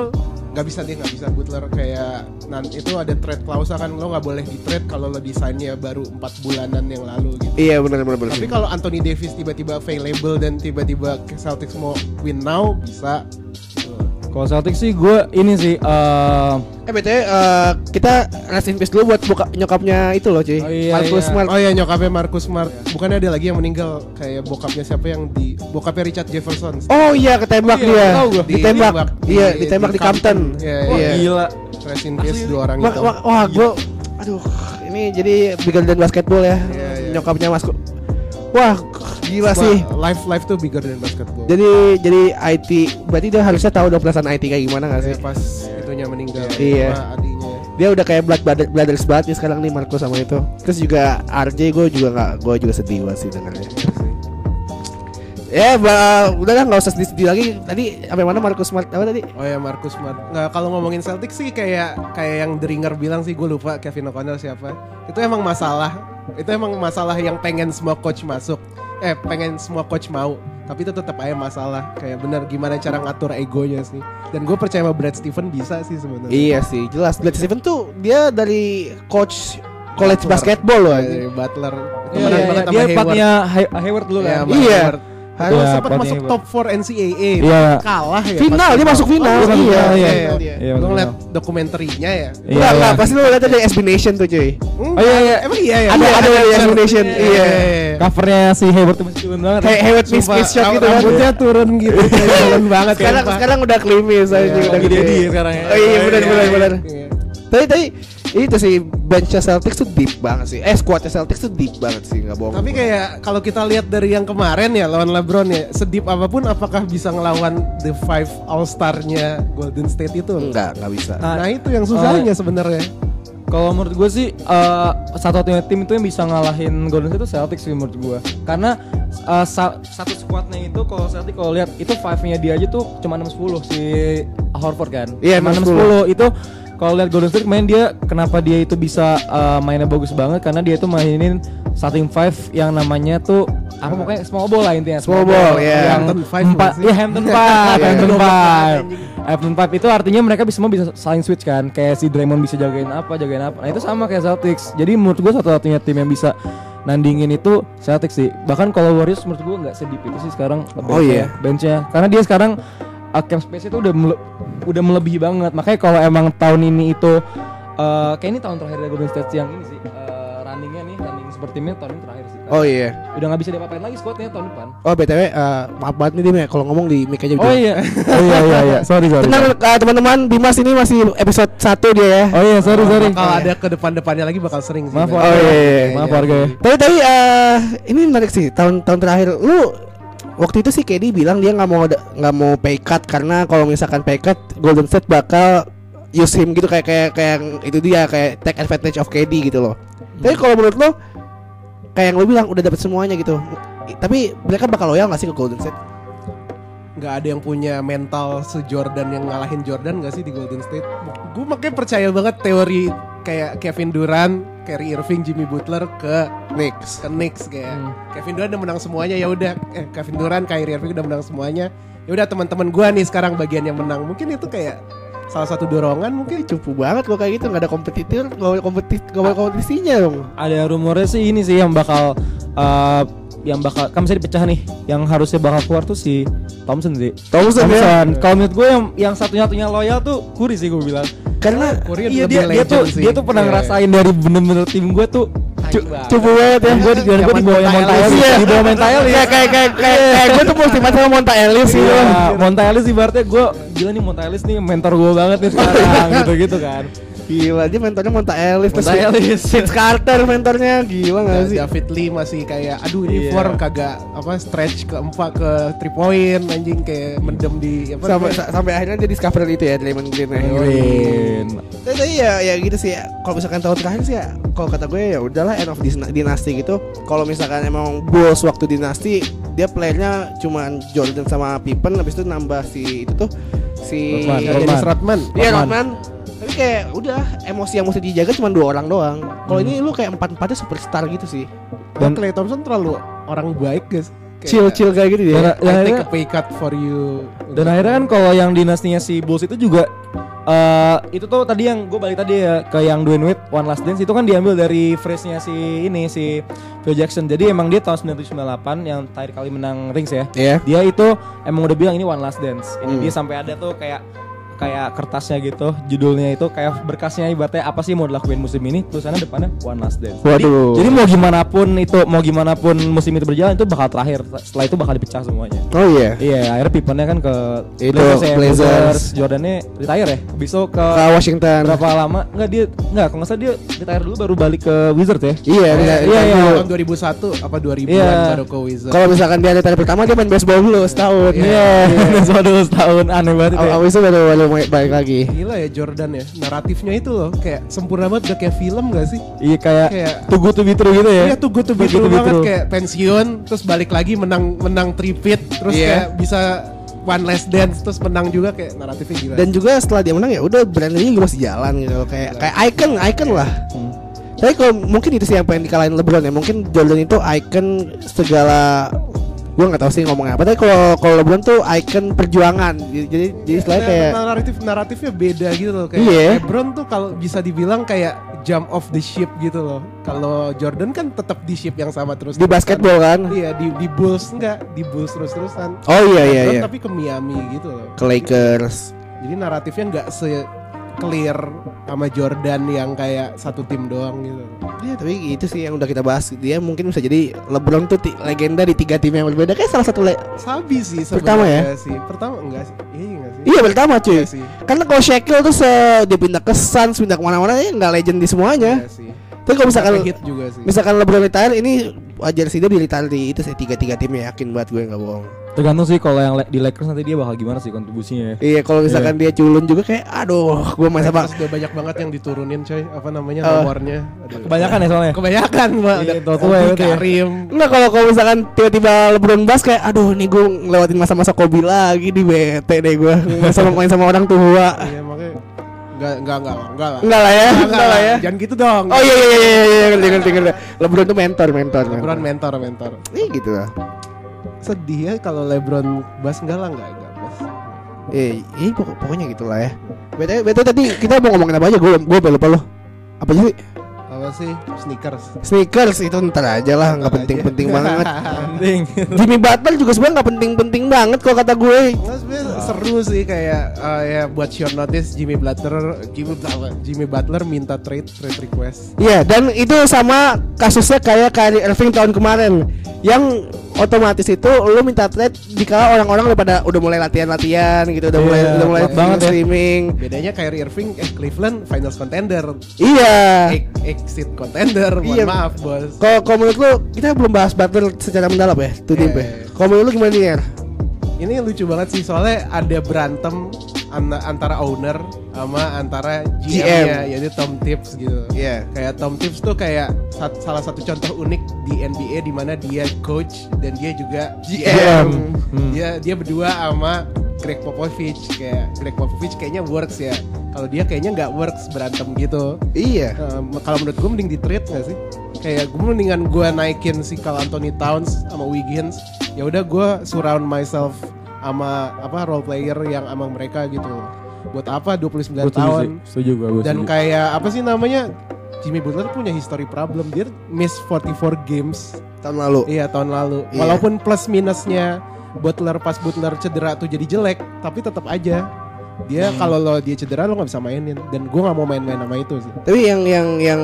nggak bisa dia nggak bisa Butler kayak nanti itu ada trade klausa kan lo nggak boleh di trade kalau lo desainnya baru empat bulanan yang lalu gitu Iya benar benar benar. tapi kalau Anthony Davis tiba-tiba available dan tiba-tiba Celtics mau win now bisa. Kalau Celtics sih gue ini sih eh Eh BTW eh, kita rest in peace dulu buat buka, nyokapnya itu loh cuy. Oh, iya, Marcus iya. Smart. Oh iya nyokapnya Marcus Smart. Bukannya ada lagi yang meninggal Kayak bokapnya siapa yang di Bokapnya Richard Jefferson? Oh iya ketembak Iya, dia. tahu gua. Ditembak. Di- Iya di- ditembak di di Compton. Iya, wah, Iya. gila. Rest in peace dua orang Wah, itu. wah, wah gue Aduh Ini jadi bigger than basketball ya. Iya, iya. Nyokapnya Mas Wah gila Wah, sih. Life life tuh bigger than basketball. Jadi jadi IT Berarti dia harusnya tahu dong perasaan IT kayak gimana gak sih? Kayak pas itunya meninggal. Iya. sama adiknya. Dia udah kayak blood brother, brothers banget nih sekarang nih Marcos sama itu. Terus juga RJ gue juga nggak gue juga sedih banget sih dengarnya. Ya ba- udah lah nggak usah sedih-sedih lagi. Tadi sampai mana Marcus Smart? Apa tadi? Oh ya Marcus Smart. Nggak kalau ngomongin Celtic sih kayak kayak yang The Ringer bilang sih gue lupa Kevin O'Connell siapa. Itu emang masalah. Itu emang masalah yang pengen semua coach masuk. Eh pengen semua coach mau. Tapi itu tetap aja masalah. Kayak bener gimana cara ngatur egonya sih. Dan gue percaya sama Brad Stephen bisa sih sebenarnya. iya sih jelas Blake Steven tuh dia dari coach college Butler. basketball loh anjing. Butler. Temenan iya, banget sama dia Hayward. partnya Hay- Hayward dulu Iya, kan. sama Iya. Hayward. Harus Iya, sempat masuk top 4 NCAA. Iya. Kalah ya. final dia masuk final Oh, iya iya. Iya. Iya, masuk ngeliat dokumenterinya ya? Iya, Enggak, enggak, iya. pasti lu lihat dari SB Nation tuh cuy. Oh iya iya. Emang iya ya? Ada Iya, ada dari iya, SB Nation. Iya. Covernya si Hayward masih turun banget. Kayak Hayward miss miss shot gitu kan. Rambutnya turun gitu, jalan banget. Sekarang sekarang udah klimis aja Iya, udah gede. Sekarang ya. Oh iya benar benar benar. Iya. Tapi tadi itu sih benchnya Celtics tuh deep banget sih. Eh squadnya Celtics tuh deep banget sih nggak bohong. Tapi kayak kalau kita lihat dari yang kemarin ya lawan LeBron ya, sedip apa pun apakah bisa ngelawan the five All Star-nya Golden State itu? enggak enggak bisa. Nah, Nah, itu yang susahnya sebenarnya. Kalau menurut gue sih eh, satu-satunya tim itu yang bisa ngalahin Golden State itu Celtics sih menurut gue. Karena eh, sa- satu squadnya itu kalau Celtics kalau lihat itu five-nya dia aja tuh cuma 6-10 si Horford kan. Iya, Cuma 6-10 itu kalau lihat Golden State main dia kenapa dia itu bisa eh, mainnya bagus banget? Karena dia itu mainin starting five yang namanya tuh apa pokoknya small ball lah intinya Small ball, ya. yang Hampton Five empat ya Hampton Five Iya. Hampton Goblok Five. Hampton Five itu artinya mereka bisa semua bisa saling switch kan? Kayak si Draymond bisa jagain apa jagain apa. Nah itu sama kayak Celtics. Jadi menurut gua satu-satunya tim yang bisa nandingin itu Celtics sih. Bahkan kalau Warriors menurut gua nggak sedip itu sih sekarang. Oh, iya. benchnya. Karena dia sekarang uh, cap space itu udah mele- udah melebihi banget makanya kalau emang tahun ini itu uh, kayak ini tahun terakhir dari Golden State yang ini sih uh, runningnya nih running seperti ini tahun ini terakhir sih Oh iya. udah nggak bisa diapa-apain lagi squadnya tahun depan Oh btw eh, maaf banget nih Dim ya kalau ngomong di mic aja. oh iya oh iya iya iya sorry sorry Tenang eh, teman-teman Bimas ini masih episode 1 dia ya. oh iya sorry sorry Kalau ada ke depan-depannya lagi bakal sering sih. Maaf, warga. Oh, iya, iya, maaf iya. warga ya Tapi tapi eh, ini menarik sih tahun tahun terakhir lu waktu itu sih KD bilang dia nggak mau nggak mau pay cut karena kalau misalkan pay cut Golden State bakal use him gitu kayak kayak kayak itu dia kayak take advantage of KD gitu loh. Tapi kalau menurut lo kayak yang lo bilang udah dapat semuanya gitu. Tapi mereka bakal loyal gak sih ke Golden State? nggak ada yang punya mental se-Jordan yang ngalahin Jordan nggak sih di Golden State? Gue makanya percaya banget teori kayak Kevin Durant, Kyrie Irving, Jimmy Butler ke Knicks, ke Knicks kayak Hmm. Kevin Durant udah menang semuanya ya udah eh, Kevin Durant, Kyrie Irving udah menang semuanya. Ya udah teman-teman gue nih sekarang bagian yang menang. Mungkin itu kayak salah satu dorongan mungkin Cupu banget kok kayak gitu nggak ada kompetitor, nggak ada kompetit, nggak ada kompetisinya dong. ada rumornya sih ini sih yang bakal uh, yang bakal kan bisa dipecah nih yang harusnya bakal keluar tuh si Thompson sih Thompson, ya. kalau menurut gue yang yang satunya-satunya loyal tuh Curry sih gue bilang Karena iya dia dia tuh sih. dia tuh pernah Iya. ngerasain dari bener-bener tim gue tuh cupu banget ya. dan gue di gue di bawah yang Monta Ellis Iya. di bawah Monta Ellis Kayak kayak kayak kayak kayak gue tuh multimat sama Monta Ellis sih. Iya, Monta Ellis ibaratnya gue gila nih Monta Ellis nih mentor gue banget nih sekarang gitu-gitu kan. Gila, dia mentornya Monta Ellis Monta Ellis. Vince Carter mentornya gila gak sih? David Lee masih kayak aduh ini Iya. form kagak apa stretch ke empat ke three point anjing kayak mendem di apa Sampai sa- sampai akhirnya dia discover itu ya Draymond Green ya. Green. Tapi ya ya gitu sih ya. Kalau misalkan tahun terakhir sih ya kalau kata gue ya udahlah end of dynasty gitu. Kalau misalkan emang Bulls waktu dinasti dia playernya cuman Jordan sama Pippen habis itu nambah si itu tuh si Rodman, Dennis Rodman. Iya Rodman. Tapi kayak udah emosi yang mesti dijaga cuma dua orang doang. Kalau ini lu kayak empat empatnya superstar gitu sih. Dan Clay Thompson terlalu orang baik guys. Chill chill kayak gitu dia. dan I take a pay cut for you. dan akhirnya kan kalau yang dinastinya si Bulls itu juga eh itu tuh tadi yang gue balik tadi ya ke yang Dwayne Wade One Last Dance itu kan diambil dari phrase-nya si ini si Phil Jackson. Jadi emang dia tahun 1998 yang terakhir kali menang rings ya. Iya. Dia itu emang udah bilang ini One Last Dance. Ini Hmm. dia sampai ada tuh kayak kayak kertasnya gitu, judulnya itu kayak berkasnya ibaratnya apa sih mau dilakuin musim ini, tulisannya depannya One Last Dance. Jadi- Waduh. Jadi, mau gimana pun itu mau gimana pun musim itu berjalan itu bakal terakhir. Setelah itu bakal dipecah semuanya. Oh iya. Iya, akhirnya Pippennya kan ke Itu, ya, Blazers. Jordannya retire ya. Besok ke Ke Washington. berapa lama? Enggak dia enggak kalau nggak salah dia retire dulu baru balik ke Wizard ya. Iya, Iya, iya, iya. Tahun 2001 apa 2000-an Iya. baru ke Wizards. Kalau misalkan dia retire pertama dia main baseball dulu setahun. Iya, sama dulu setahun aneh banget itu. ya. Abis itu baru baru balik lagi. Gila ya Jordan ya Naratifnya itu loh Kayak sempurna banget Udah kayak film gak sih Iya kayak Kayak- tugu tuh bitru gitu ya. Iya tuh to be banget true. Kayak pensiun Terus balik lagi menang Menang tripit Terus Iya. kayak bisa One last dance Terus menang juga Kayak naratifnya gila Dan juga setelah dia menang ya udah brandnya juga masih jalan gitu kayak kayak icon icon lah. Hmm. Tapi kalau mungkin itu sih yang pengen dikalahin LeBron ya. Mungkin Jordan itu icon segala gua nggak tahu sih ngomongnya apa. Tapi kalau kalau LeBron tuh icon perjuangan. Jadi jadi, jadi istilahnya Nah, kayak naratif naratifnya beda gitu loh kayak Iya. LeBron tuh kalau bisa dibilang kayak jump off the ship gitu loh. Kalau Jordan kan tetap di ship yang sama terus. di basketball kan. Iya di di Bulls enggak di Bulls terus terusan. Oh iya iya iya. Tapi ke Miami gitu loh. Ke Lakers. Jadi naratifnya nggak se clear sama Jordan yang kayak satu tim doang gitu. Iya tapi itu sih yang udah kita bahas. Dia mungkin bisa jadi LeBron tuh legenda di tiga tim yang berbeda. Kayak salah satu le- Sabi sih Pertama ya? sih. Pertama enggak sih? Iya enggak sih? Iya pertama cuy. Iya sih. Karena kalau Shaquille tuh se dia pindah ke Suns, pindah ke mana-mana ya nggak legend di semuanya. Iya sih. Tapi kalau misalkan hit juga sih. misalkan LeBron retire ini wajar sih dia di retire di itu sih tiga tiga tim ya yakin banget gue nggak bohong. Tergantung sih kalau yang di Lakers nanti dia bakal gimana sih kontribusinya ya. Iya kalau misalkan dia culun juga kayak aduh gue main sama Terus udah banyak banget yang diturunin coy apa namanya Oh. nomornya Aduh. Kebanyakan ya soalnya. kebanyakan mbak Iya, ya berarti ya. Karim Enggak kalau kalau misalkan tiba-tiba LeBron Bas kayak aduh nih gue ngelewatin masa-masa Kobe lagi di bete deh gue main sama main sama orang tua. iya makanya enggak enggak enggak enggak lah Enggak lah ya, enggak lah ya. jangan gitu dong Oh iya iya iya iya iya ngerti ngerti ngerti. LeBron tuh mentor mentor. LeBron mentor mentor Iya gitu lah. sedih ya kalau LeBron bas enggak lah enggak enggak bas Eh, eh pokok- pokoknya gitulah ya. Betul betul tadi kita mau ngomongin apa aja gue gue lupa lo. Apa sih? Apa sih sneakers Sneakers itu ntar aja lah, nggak penting-penting banget. Penting. Jimmy Butler juga sebenarnya nggak penting-penting banget kalau kata gue. Sebenarnya seru sih kayak eh, ya buat short notice Jimmy Butler Jimmy Butler, Jimmy Butler minta trade trade request Iya, dan itu sama kasusnya kayak Kyrie Irving tahun kemarin yang otomatis itu lu minta trade jika orang-orang udah pada udah mulai latihan-latihan gitu, udah Iya, mulai udah mulai banget ya. streaming. bedanya Kyrie Irving eh Cleveland finals contender Iya. Exit contender mohon Iya. maaf bos Kalau kalau menurut lu kita belum bahas Butler secara mendalam ya, tuh Dim, ya. iya. Kalau menurut lu gimana nih, Er? ini lucu banget sih soalnya ada berantem an- antara owner sama antara GM, GM. nya yaitu Tom Tips gitu. Iya. Kayak Tom Tips tuh kayak sat- salah satu contoh unik di NBA di mana dia coach dan dia juga GM. Hmm. Dia dia berdua sama Greg Popovich kayak Greg Popovich kayaknya works ya. Kalau dia kayaknya nggak works berantem gitu. Iya. Um, kalau menurut gue mending di trade nggak sih? Kayak gue mendingan gue naikin si Carl Anthony Towns sama Wiggins. Ya udah gue surround myself sama apa role player yang sama mereka gitu. Buat apa 29 Gue setuju tahun? sih. Setuju gue. gue Dan setuju. kayak apa sih namanya? Jimmy Butler punya history problem. Dia miss 44 games Tahun lalu. iya tahun lalu. Iya. Walaupun plus minusnya Butler pas Butler cedera tuh jadi jelek, tapi tetap aja dia Hmm. kalau lo dia cedera lo nggak bisa mainin dan gue nggak mau main-main sama itu sih. Tapi yang yang yang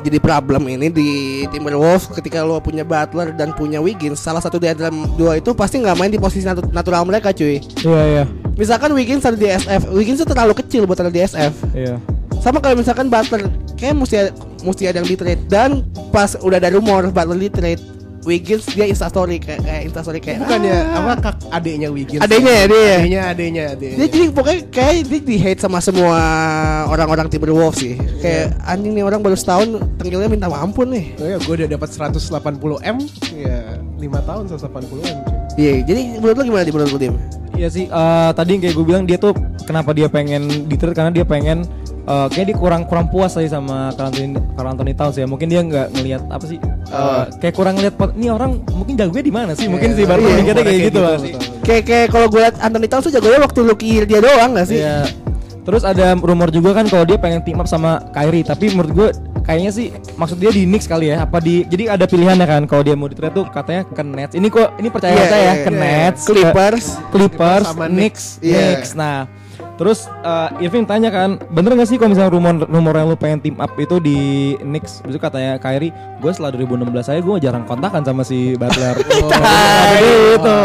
jadi problem ini di Timberwolves ketika lo punya Butler dan punya Wiggins, salah satu dari dalam dua itu pasti nggak main di posisi natu- natural mereka, cuy. Iya iya. Misalkan Wiggins ada di SF, Wiggins itu terlalu kecil buat ada di SF. Iya. sama kalau misalkan Butler kayak mesti ada, mesti ada yang di trade dan pas udah ada rumor Butler di trade Wiggins dia instastory kayak kayak instastory kayak Bukannya ah. apa kak adeknya Wiggins? Adeknya ya, dia ya? Adeknya, adeknya, adeknya. Dia jadi pokoknya kayak dia di hate sama semua orang-orang Timberwolves sih. Kayak anjing nih orang baru setahun tenggilnya minta ampun nih. Oh ya, gue udah dapat 180 m, ya 5 tahun 180 m. Iya, jadi menurut lo gimana di menurut lo? Iya sih, eh, tadi yang kayak gue bilang dia tuh kenapa dia pengen di trade karena dia pengen eh, kayak dia kurang kurang puas sih sama Karl Anthony, Karl Anthony Towns ya. Mungkin dia nggak ngelihat apa sih? eh, kayak kurang ngeliat pot- ini orang mungkin jagonya di mana sih? Mungkin sih baru iya, mikirnya kayak gitu lah. betul, betul. Kayak kayak kalau gue liat Anthony Towns tuh jagonya waktu rookie year dia doang gak sih? Iya. Terus ada rumor juga kan kalau dia pengen team up sama Kyrie, tapi menurut gue kayaknya sih maksud dia di Knicks kali ya. Apa di jadi ada pilihannya kan kalau dia mau di trade tuh katanya ke Nets. Ini kok ini percaya Iya, saya iya, ke iya. Nets, ke- Clippers. Clippers, sama Knicks, Iya. Knicks. Nah, terus uh, Irving tanya kan, bener gak sih kalau misalnya rumor rumor yang lu pengen team up itu di Knicks? Itu katanya Kyrie, gue setelah 2016 saya gue jarang kontakan sama si Butler. oh, itu.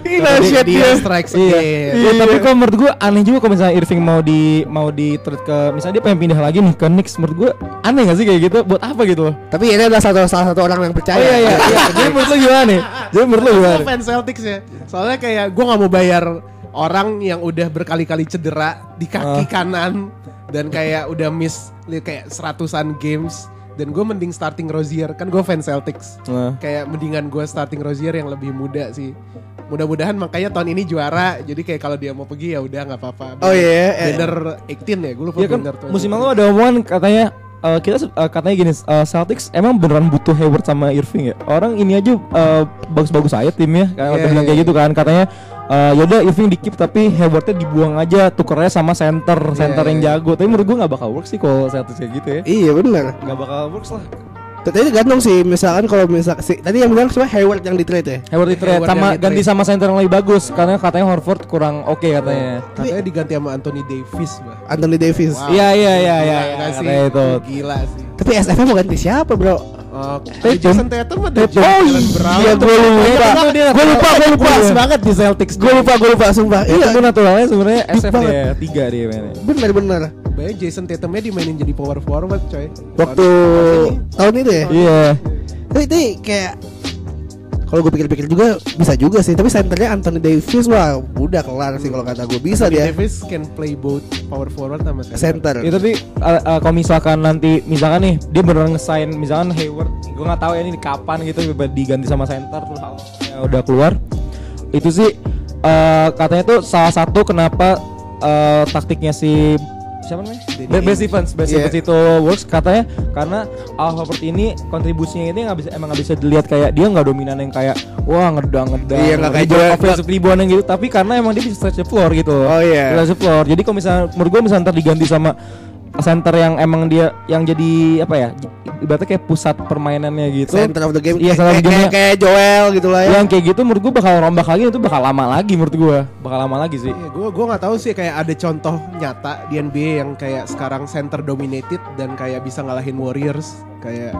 Gila Dia- shit dia strikes Iya. Iya, tapi kok menurut gue aneh juga kalau misalnya Irving mau di mau di trade ke misalnya dia pengen pindah lagi nih ke Knicks menurut gue aneh gak sih kayak gitu buat apa gitu loh Tapi ini adalah satu salah satu orang yang percaya. oh iya iya iya jadi menurut lo gimana nih jadi menurut lo gimana fans Celtics ya. Soalnya kayak gue nggak mau bayar orang yang udah berkali-kali cedera di kaki Ah. kanan dan kayak udah miss kayak seratusan games dan gue mending starting Rozier kan gue fans Celtics. Nah. Kayak mendingan gue starting Rozier yang lebih muda sih. Mudah-mudahan makanya tahun ini juara. Jadi kayak kalau dia mau pergi ya udah nggak apa-apa. Oh iya, eh. Bender 18 ya, gue lupa Iya kan musim lalu ada omongan katanya eh, kita eh, katanya gini eh, Celtics emang beneran butuh Hayward sama Irving ya orang ini aja eh, bagus-bagus aja timnya kayak Iya, bilang iya, kayak gitu kan katanya eh, yaudah Irving di keep tapi Haywardnya dibuang aja tukernya sama center center yang iya. jago tapi menurut gua nggak bakal work sih kalau Celtics kayak gitu ya Iya benar. nggak bakal works lah Tapi gantung sih misalkan kalau misal si, tadi yang bilang cuma Hayward yang di trade ya. Hayward di trade Hayward sama di-trade. ganti sama center yang lebih bagus karena katanya Horford kurang oke katanya Katanya diganti sama Anthony Davis, bah. Anthony Davis. Wow. iya iya iya iya iya, itu Gila sih. Tapi SF mau ganti siapa bro? Tatum. Jason Tatum ada Tatum. Jalen Oh iya gue lupa. Gue lupa, gue lupa. Banget di Celtics Gue lupa, gue lupa, sumpah. Iya, itu naturalnya sebenarnya SF dia tiga dia mainnya. bener-bener. Bayangin Jason Tatumnya dimainin jadi power forward, coy. Waktu tahun itu ya. Iya. Tapi itu kayak kalau gue pikir-pikir juga bisa juga sih. Tapi centernya Anthony Davis wah udah kelar sih kalau kata gue bisa dia Davis can play both power forward sama center. center. Ya, tapi uh, uh, kalau misalkan nanti misalkan nih dia beneran ngesign misalkan Hayward, gue nggak tahu ya ini kapan gitu diganti sama center terus hal- udah keluar. Itu sih uh, katanya tuh salah satu kenapa uh, taktiknya si siapa namanya? Danny Be- Ben Ainge. Stevens, Ben Iya. Itu works katanya karena Al Horford ini kontribusinya ini nggak bisa emang nggak bisa dilihat kayak dia nggak dominan yang kayak wah ngedang ngedang Iya, nggak kayak Joel- offensive rebound yang gitu tapi karena emang dia bisa stretch the floor gitu Oh, iya. Stretch the floor jadi kalau misalnya menurut gue misalnya ntar diganti sama center yang emang dia yang jadi apa ya ibaratnya kayak pusat permainannya gitu Center of the game. Iya, kayak, center of the kayak, kayak Joel gitu lah ya. yang kayak gitu menurut gue bakal rombak lagi itu bakal lama lagi menurut gue bakal lama lagi sih Iya, gue gua nggak tahu sih kayak ada contoh nyata di NBA yang kayak sekarang center dominated dan kayak bisa ngalahin Warriors kayak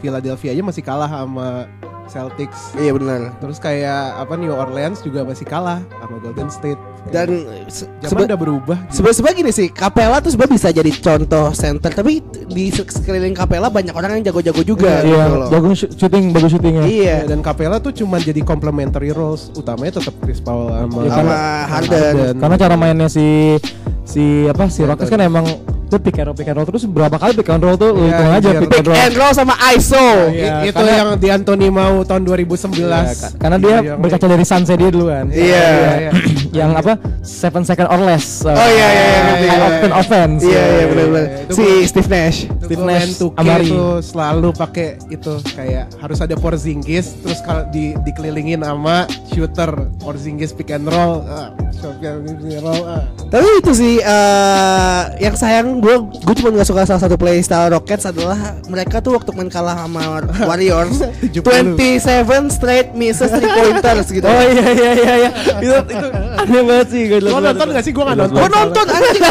Philadelphia aja masih kalah sama Celtics. Iya benar. Terus kayak apa New Orleans juga masih kalah sama Golden State. Dan se- zaman udah berubah. gitu. Sebenarnya gini sih, Capella tuh sebenarnya bisa jadi contoh center, tapi di sek- sekeliling Capella banyak orang yang jago-jago juga Iya, gitu loh. jago shoot- shooting bagus shootingnya Iya, Ya, dan Capella tuh cuman jadi complementary roles. Utamanya tetap Chris Paul sama, Ya, sama Harden. karena cara mainnya si si apa si Rockets kan emang itu pick and roll pick and roll terus berapa kali pick and roll tuh lu Iya, hitung aja pick Pick and roll and roll sama ISO. Iya, I- itu karena- yang di Anthony mau tahun 2019. Iya, ka- karena dia Yang- berkaca dari sunset dia dulu kan Iya. iya. yang apa seven second or less uh, Oh, iya, iya, iya, high iya, octane iya. offense Iya, iya benar-benar. iya, itu Si Steve Nash. Itu Steve Nash, 2K Amari. tuh selalu pakai itu kayak harus ada Porzingis terus kalau di dikelilingin sama shooter Porzingis pick and roll shot pick and roll ah. Tapi itu sih eh, yang sayang gue gue cuma nggak suka salah satu playstyle Rockets adalah mereka tuh waktu main kalah sama Warriors 70. 27 straight misses three pointers gitu. oh iya iya iya iya itu itu aneh banget sih gue Lo nonton gak sih? Gue gak nonton Gue nonton anjing.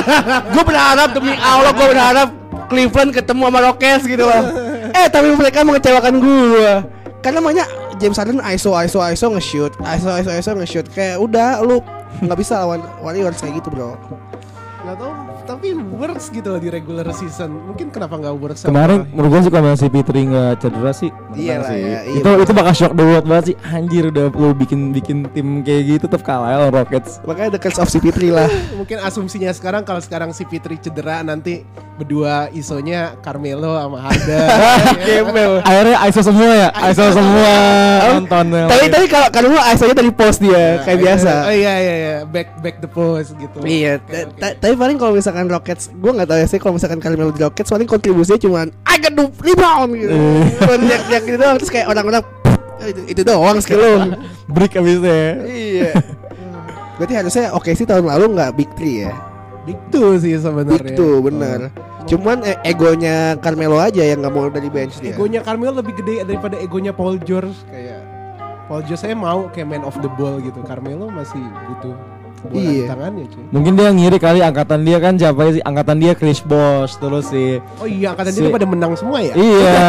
gue berharap demi Allah gue berharap Cleveland ketemu sama Rockets gitu loh. Eh tapi mereka mengecewakan gue. Karena namanya James Harden ISO ISO ISO nge-shoot, ISO ISO ISO nge-shoot kayak udah lu nggak bisa lawan Warriors kayak gitu bro. Gak tau Tapi works gitu loh di regular season. Mungkin kenapa nggak works sama Kemarin menurut gue sih kalau si Fitri nggak cedera sih Iya lah sih. ya, iya itu itu bakal shock the world banget sih. Anjir udah lu bikin bikin tim kayak gitu tetap kalah ya Rockets. Makanya the curse of CP3 lah. Mungkin asumsinya sekarang kalau sekarang si Fitri cedera nanti berdua isonya Carmelo sama Harden. Gembel. Akhirnya ISO semua ya, ISO semua nonton. Tapi tapi kalau kalau lu asalnya dari post dia kayak biasa. Oh iya iya iya, back back the post gitu. Iya, tapi paling kalau misalkan Rockets, gue nggak tahu ya sih kalau misalkan Carmelo di Rockets paling kontribusinya cuma I got the rebound gitu. Cuma teriak-teriak gitu doang terus kayak orang-orang "Oh, itu, itu doang skill lu. break abisnya. iya. Berarti harusnya oke sih tahun lalu nggak big three ya. Big two sih sebenarnya. Big two bener. Cuman eh, egonya Carmelo aja yang nggak mau dari bench dia. Egonya Carmelo lebih gede daripada egonya Paul George kayak Paul George saya mau kayak man of the ball gitu. Carmelo masih butuh bola di Iya. tangannya cuy. Mungkin dia ngiri kali angkatan dia kan siapa sih? Angkatan dia Chris Bosh terus si Oh iya angkatan Si- dia pada menang semua ya? Iya.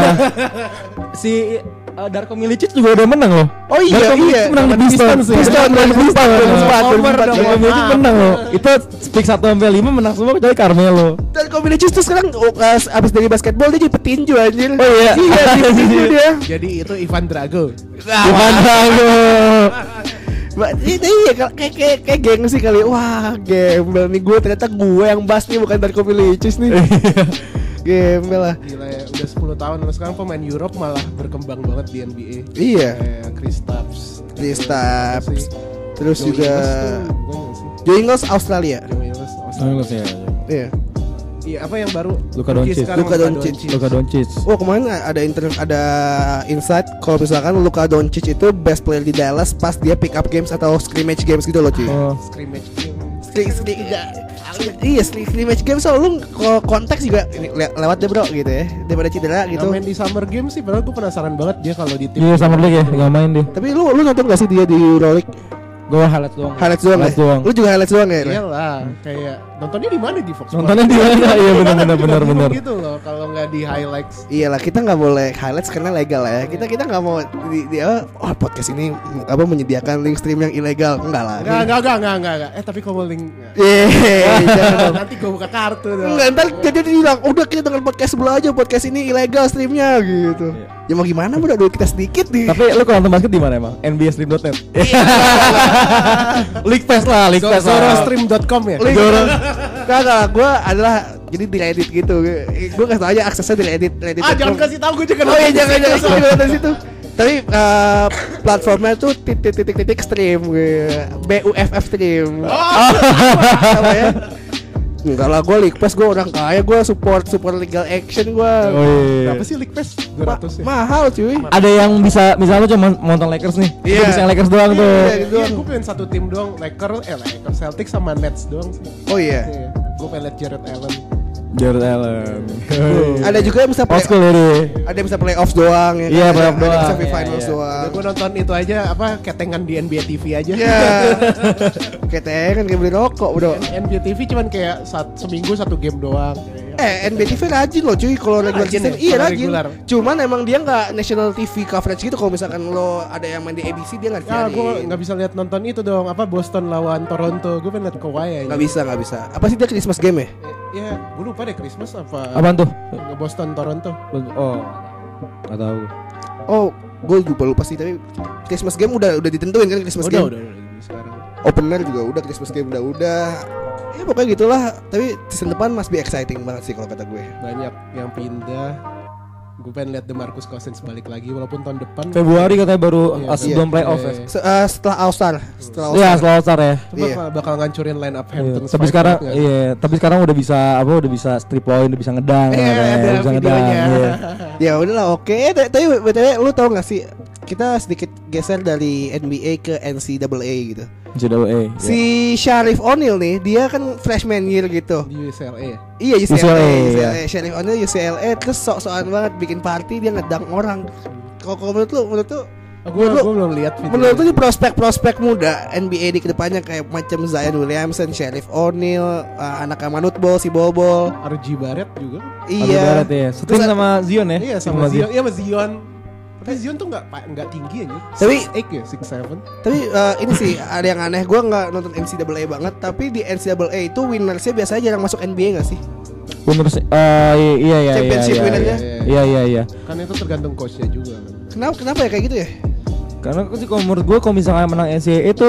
si uh, Darko Milicic juga udah menang loh. Oh iya, Darko Milicic iya. menang di di Pistons. Pistons, Over dong, Darko Milicic menang loh. Itu pick 1 sampai 5 menang semua kecuali Carmelo. Dan kombinasi itu sekarang oh, abis dari basketball dia jadi petinju anjir. Oh iya. Iya, petinju dia. Jadi itu Ivan Drago. Ivan Drago. Mbak, itu iya kayak kayak kayak gengsi kali. Wah, gembel nih gue ternyata gue yang bas nih bukan Darko Milicic nih. gembel lah. Gila ya, udah 10 tahun lalu sekarang pemain Europe malah berkembang banget di NBA. Iya. Kayak Kristaps. Kristaps. Terus Joe juga Ingles tuh, bukan nggak sih? Joe Ingles Australia. Joe Ingles, Australia. Iya. Iya, apa yang baru? Luka Doncic. Luka Doncic. Luka Doncic. Oh kemarin ada inter ada insight kalau misalkan Luka Doncic itu best player di Dallas pas dia pick up games atau scrimmage games gitu loh cuy. Oh. Scrimmage game. Skri, skri, enggak. Iya, skri- scrimmage game so lu kalau konteks juga ini, le- lewat deh bro gitu ya daripada cedera Gitu. gitu. main di Summer Game sih, padahal gue penasaran banget dia kalau di tim. Iya Summer League ya, nggak main dia. Tapi lu lu nonton gak sih dia di Euroleague? Gue highlights doang. Highlights doang Highlights ya? doang. Lu juga highlights doang ya? Iyalah, kayak nontonnya di mana di Fox Sports? Nontonnya di mana? Iya benar benar benar benar. Gitu loh, kalau nggak di highlights. Iyalah kita nggak boleh highlights karena legal ya. Kita kita nggak mau di, di apa, oh podcast ini apa menyediakan link stream yang ilegal enggak lah. Enggak, enggak, enggak, enggak, enggak, enggak. Eh tapi kalau link dong. nanti gue buka kartu dong. Enggak, ntar jadi dia bilang udah kita dengan podcast sebelah aja podcast ini ilegal streamnya gitu. Ya mau gimana bro duit kita sedikit nih. Tapi lu kalau nonton basket di mana emang? NBAstream.net. League Pass lah, League Pass. lah. Zorostream.com ya? Link Kagak, gue adalah jadi di Reddit gitu. Gue kasih tau aja aksesnya di Reddit. Reddit Ah jangan kasih tahu gue juga Oh iya jangan di jangan situ. jangan jangan dari situ. Tapi eh, platformnya tuh titik titik titik stream gue. BUFF stream. Oh. Apa ya? Enggak lah gue League Pass gue orang kaya gue support support legal action gue. Oh iya. Berapa sih League Pass? 200 ya? Mahal cuy. Ada yang bisa misalnya cuma nonton Lakers nih. Iya. bisa yang Lakers doang tuh. Iya, gitu Iya, doang. gue pengen satu tim doang Lakers, eh Lakers Celtics sama Nets doang sih Oh iya. Iya, gue pengen liat Jared Allen Jared Allen. Ada juga yang bisa play, school ada yang bisa playoffs doang ya. Iya, kan? playoff Ada yang bisa doang. finals Iya, iya. doang. gue nonton itu aja apa ketengan di NBA TV aja Ya. Kayak kan kayak beli rokok, Bro. NBA TV cuman kayak saat, seminggu satu game doang Eh, NBTV rajin loh cuy kalau regular Rajin season. ya? Iya rajin. regular. Cuman emang dia nggak national TV coverage gitu kalau misalkan lo ada yang main di ABC dia nggak Ya cari. gue nggak bisa lihat nonton itu dong apa Boston lawan Toronto gue pengen liat Kawhi aja Nggak bisa, nggak bisa. Apa sih dia Christmas game ya? Ya gue lupa deh Christmas apa Apaan tuh? Nggak Boston Toronto Oh. Gak tahu. Oh, gue lupa lupa sih tapi Christmas game udah udah ditentuin kan Christmas udah, game. udah udah udah sekarang Opener juga udah Christmas game udah udah. Ya pokoknya gitulah. Tapi season depan must be exciting banget sih kalau kata gue. banyak yang pindah gue pengen lihat Demarcus Cousins balik lagi walaupun tahun depan Februari katanya baru Iya, uh, sebelum iya. playoff ya. Iya. Se- eh, setelah All Star, setelah All Iya, Star. selalu All-Star ya. Itu bakal, bakal ngancurin line up Iya, Hampton tapi Spike sekarang banget iya, tapi sekarang udah bisa apa udah bisa strip point, udah bisa ngedang, Iya, katanya, ada udah bisa ngedang. iya. Ya udahlah oke. Eh, t- Tapi btw lu tau gak sih kita sedikit geser dari NBA ke NCAA gitu. JWA. Si Sharif O'Neal nih, dia kan freshman year gitu. di UCLA ya? Iya UCLA, UCLA, UCLA. iya. Sharif O'Neal UCLA terus sok-sokan banget bikin party dia ngedang orang. Kalau kalau menurut lu, menurut lu, gue menurut lu, belum lihat video menurut lu prospek-prospek muda NBA di ke depannya kayak macam Zion Williamson, Sharif O'Neal, uh, anak Manut Ball, si Bol RG Barrett juga Iya. Iya. ya. Setim Terus- sama Zion ya? iya Tim sama Zion iya sama Zion Tapi Zion tuh nggak nggak tinggi aja. Tapi- 8 ya, 6 7. Tapi eh, ini sih ada yang aneh. Gue nggak nonton NCAA banget. Tapi di NCAA itu winnersnya biasanya jarang masuk NBA gak sih? Bener sih. Eh, iya iya iya. Championship iya, winnernya. iya, Iya iya iya. Kan itu tergantung coachnya juga kan. Kenapa kenapa ya kayak gitu ya? Karena aku sih kalau menurut gue kalau misalnya menang NCAA itu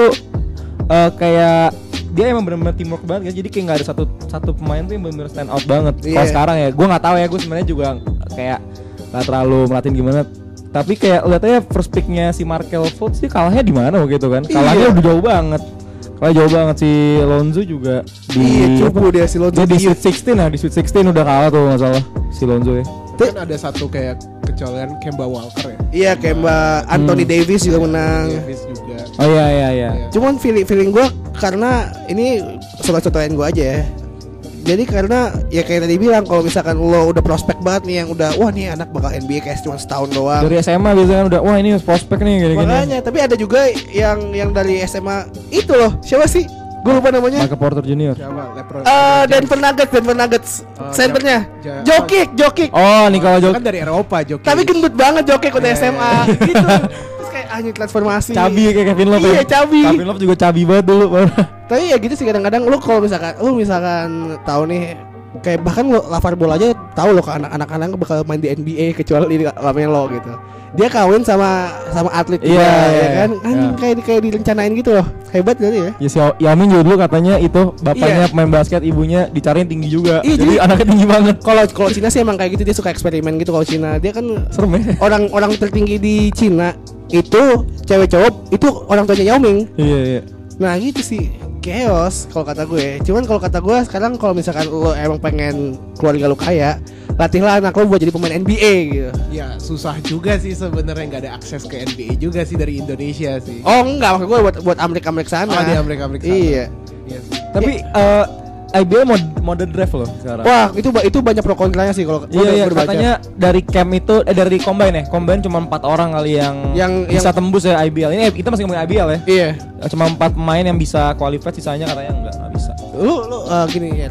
eh, kayak dia emang benar-benar teamwork banget kan. Jadi kayak nggak ada satu satu pemain tuh yang benar-benar stand out banget. Kalau Iya. sekarang ya, gue nggak tahu ya. Gue sebenarnya juga kayak nggak terlalu merhatiin gimana. Tapi kayak lihat aja first picknya si Markel Fultz sih kalahnya di mana gitu kan? Kalahnya Iya. udah jauh banget. Kalah jauh banget si Lonzo juga di Iya, cupu dia si Lonzo Dia di. Sweet 16 nah di Sweet 16 udah kalah tuh nggak salah si Lonzo ya. Kan ada satu kayak kecolongan Kemba Walker ya. Iya kayak Mbak Anthony Hmm. Davis juga menang. Davis juga. Oh iya iya iya. Iya. Cuman feeling feeling gue karena ini soal contohin gue aja ya. Jadi karena ya kayak tadi bilang kalau misalkan lo udah prospek banget nih yang udah wah nih anak bakal NBA kayak cuma setahun doang. Dari SMA biasanya kan udah wah ini prospek nih gini-gini. Makanya tapi ada juga yang yang dari SMA itu loh siapa sih? Gue lupa namanya. Michael Porter Jr. Siapa? Lebron. Eh Denver Nuggets, Denver Nuggets Oh, centernya Ja- Ja- Jokic, Jokic. Oh, Nikola Kan Jokic. dari Eropa Jokic. Tapi gendut banget Jokic udah Eh. SMA gitu. Anjing transformasi. Cabi kayak Kevin Love. Iya, ya. cabi. Kevin Love juga cabi banget dulu. Tapi ya gitu sih kadang-kadang lu kalau misalkan lu misalkan tahu nih kayak bahkan lo Lavar Ball aja tahu lo ke anak-anak bakal main di NBA kecuali di Lamelo gitu. Dia kawin sama sama atlet juga Iya, ya iya, kan. iya. Anjing kayak kayak direncanain gitu loh. Hebat jadi ya. ya si Yamin juga dulu katanya itu bapaknya Iya. pemain basket, ibunya dicariin tinggi juga. Iya, jadi, jadi- anaknya tinggi banget. Kalau kalau Cina sih emang kayak gitu dia suka eksperimen gitu kalau Cina. Dia kan Serem ya. orang orang tertinggi di Cina itu cewek cowok itu orang tuanya Yao Ming. Iya iya. Nah gitu sih chaos kalau kata gue. Cuman kalau kata gue sekarang kalau misalkan lo emang pengen keluarga lo kaya, latihlah anak lo buat jadi pemain NBA gitu. Ya susah juga sih sebenarnya nggak ada akses ke NBA juga sih dari Indonesia sih. Oh enggak maksud gue buat buat Amerika Amerika sana. Oh, di Amerika-Amerika sana. Iya. Iya sih. Tapi eh IBL mod mode draft loh sekarang. Wah itu itu banyak pro kontranya sih kalau Iya, iya katanya dari camp itu eh dari combine ya. Combine cuma empat orang kali yang Yang- bisa yang- tembus ya IBL. Ini eh, kita masih ngomongin IBL ya. Iya. Cuma empat pemain yang bisa qualify sisanya katanya enggak, enggak bisa. Lu lu eh, gini ya. Iya.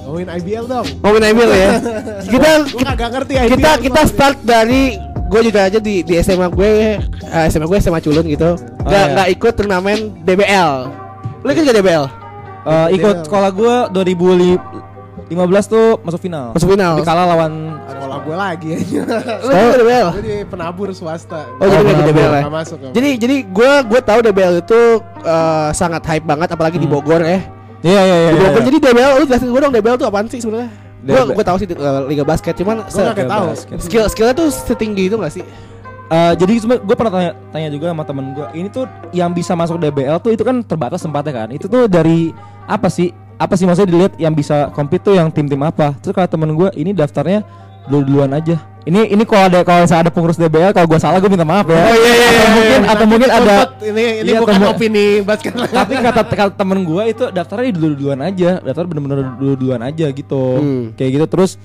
Ngomongin IBL dong. Ngomongin IBL ya. kita Gue kagak ngerti IBL. kita kita start dari gue juga aja di di SMA gue eh, SMA gue SMA culun gitu nggak iya. nggak ikut turnamen DBL lu ikut gak DBL Eh, ikut sekolah gue 2015 tuh masuk final. masuk final Tapi kalah lawan sekolah gue lagi aja. lu DBL gue di penabur swasta. Oh, jadi nggak ikut penabur. DBL ya? Masuk. Jadi jadi gue gue tahu DBL itu eh, sangat hype banget apalagi di Hmm. Bogor ya. Iya iya iya. Di Bogor iya. jadi DBL lu jelasin gue dong DBL itu apaan sih sebenarnya? Gue gue tahu sih eh, liga basket cuman Gue nggak se- tahu. basket. skill skillnya tuh setinggi itu gak sih? Eh, jadi gue pernah tanya, tanya juga sama temen gue ini tuh yang bisa masuk DBL tuh itu kan terbatas tempatnya kan itu tuh dari apa sih? Apa sih maksudnya dilihat yang bisa compete tuh yang tim-tim apa? Terus kalau temen gue ini daftarnya dulu duluan aja. Ini ini kalau ada kalau misalnya ada pengurus DBL kalau gue salah gue minta maaf ya. Oh, iya, iya, atau iya, mungkin iya. atau mungkin ada ini ini Iya, bukan opini basket. tapi kata, kata temen gue itu daftarnya dulu duluan aja. Daftar bener-bener dulu duluan aja gitu. Hmm. kayak gitu. Terus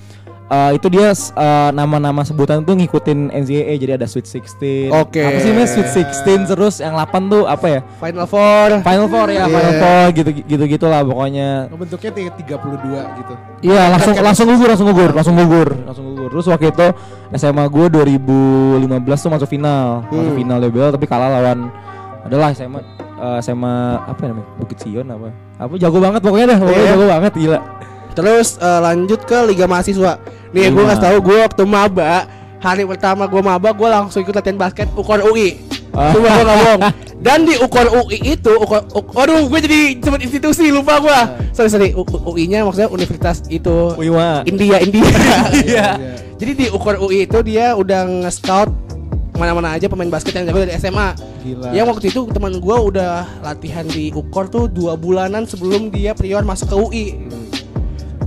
eh, itu dia eh, nama-nama sebutan tuh ngikutin NCAA jadi ada Sweet 16 Oke. apa sih mas Sweet 16 terus yang 8 tuh apa ya Final Four. Final Four ya, Iya. Final Four gitu gitu gitulah pokoknya. Bentuknya tiga- 32 gitu. Iya langsung langsung gugur langsung gugur langsung gugur langsung gugur. Terus waktu itu SMA gue 2015 tuh masuk final masuk Hmm. final DBL tapi kalah lawan adalah SMA eh, SMA apa namanya Bukit Sion apa apa jago banget pokoknya dah pokoknya Iya. jago banget gila. Terus eh, lanjut ke Liga Mahasiswa. Nih gue Lima. ngasih tahu gue waktu maba hari pertama gue maba gue langsung ikut latihan basket Ukor UI. Ah. Cuma gue nggak bohong. Dan di Ukor UI itu, Ukor, Uk- aduh gue jadi sebut institusi lupa gue. Sorry sorry, UI-nya maksudnya universitas itu Wiwa. India India. Iya. Jadi di Ukor UI itu dia udah nge-scout mana-mana aja pemain basket yang jago dari SMA. Gila. Yang waktu itu teman gue udah latihan di Ukor tuh dua bulanan sebelum dia prior masuk ke UI.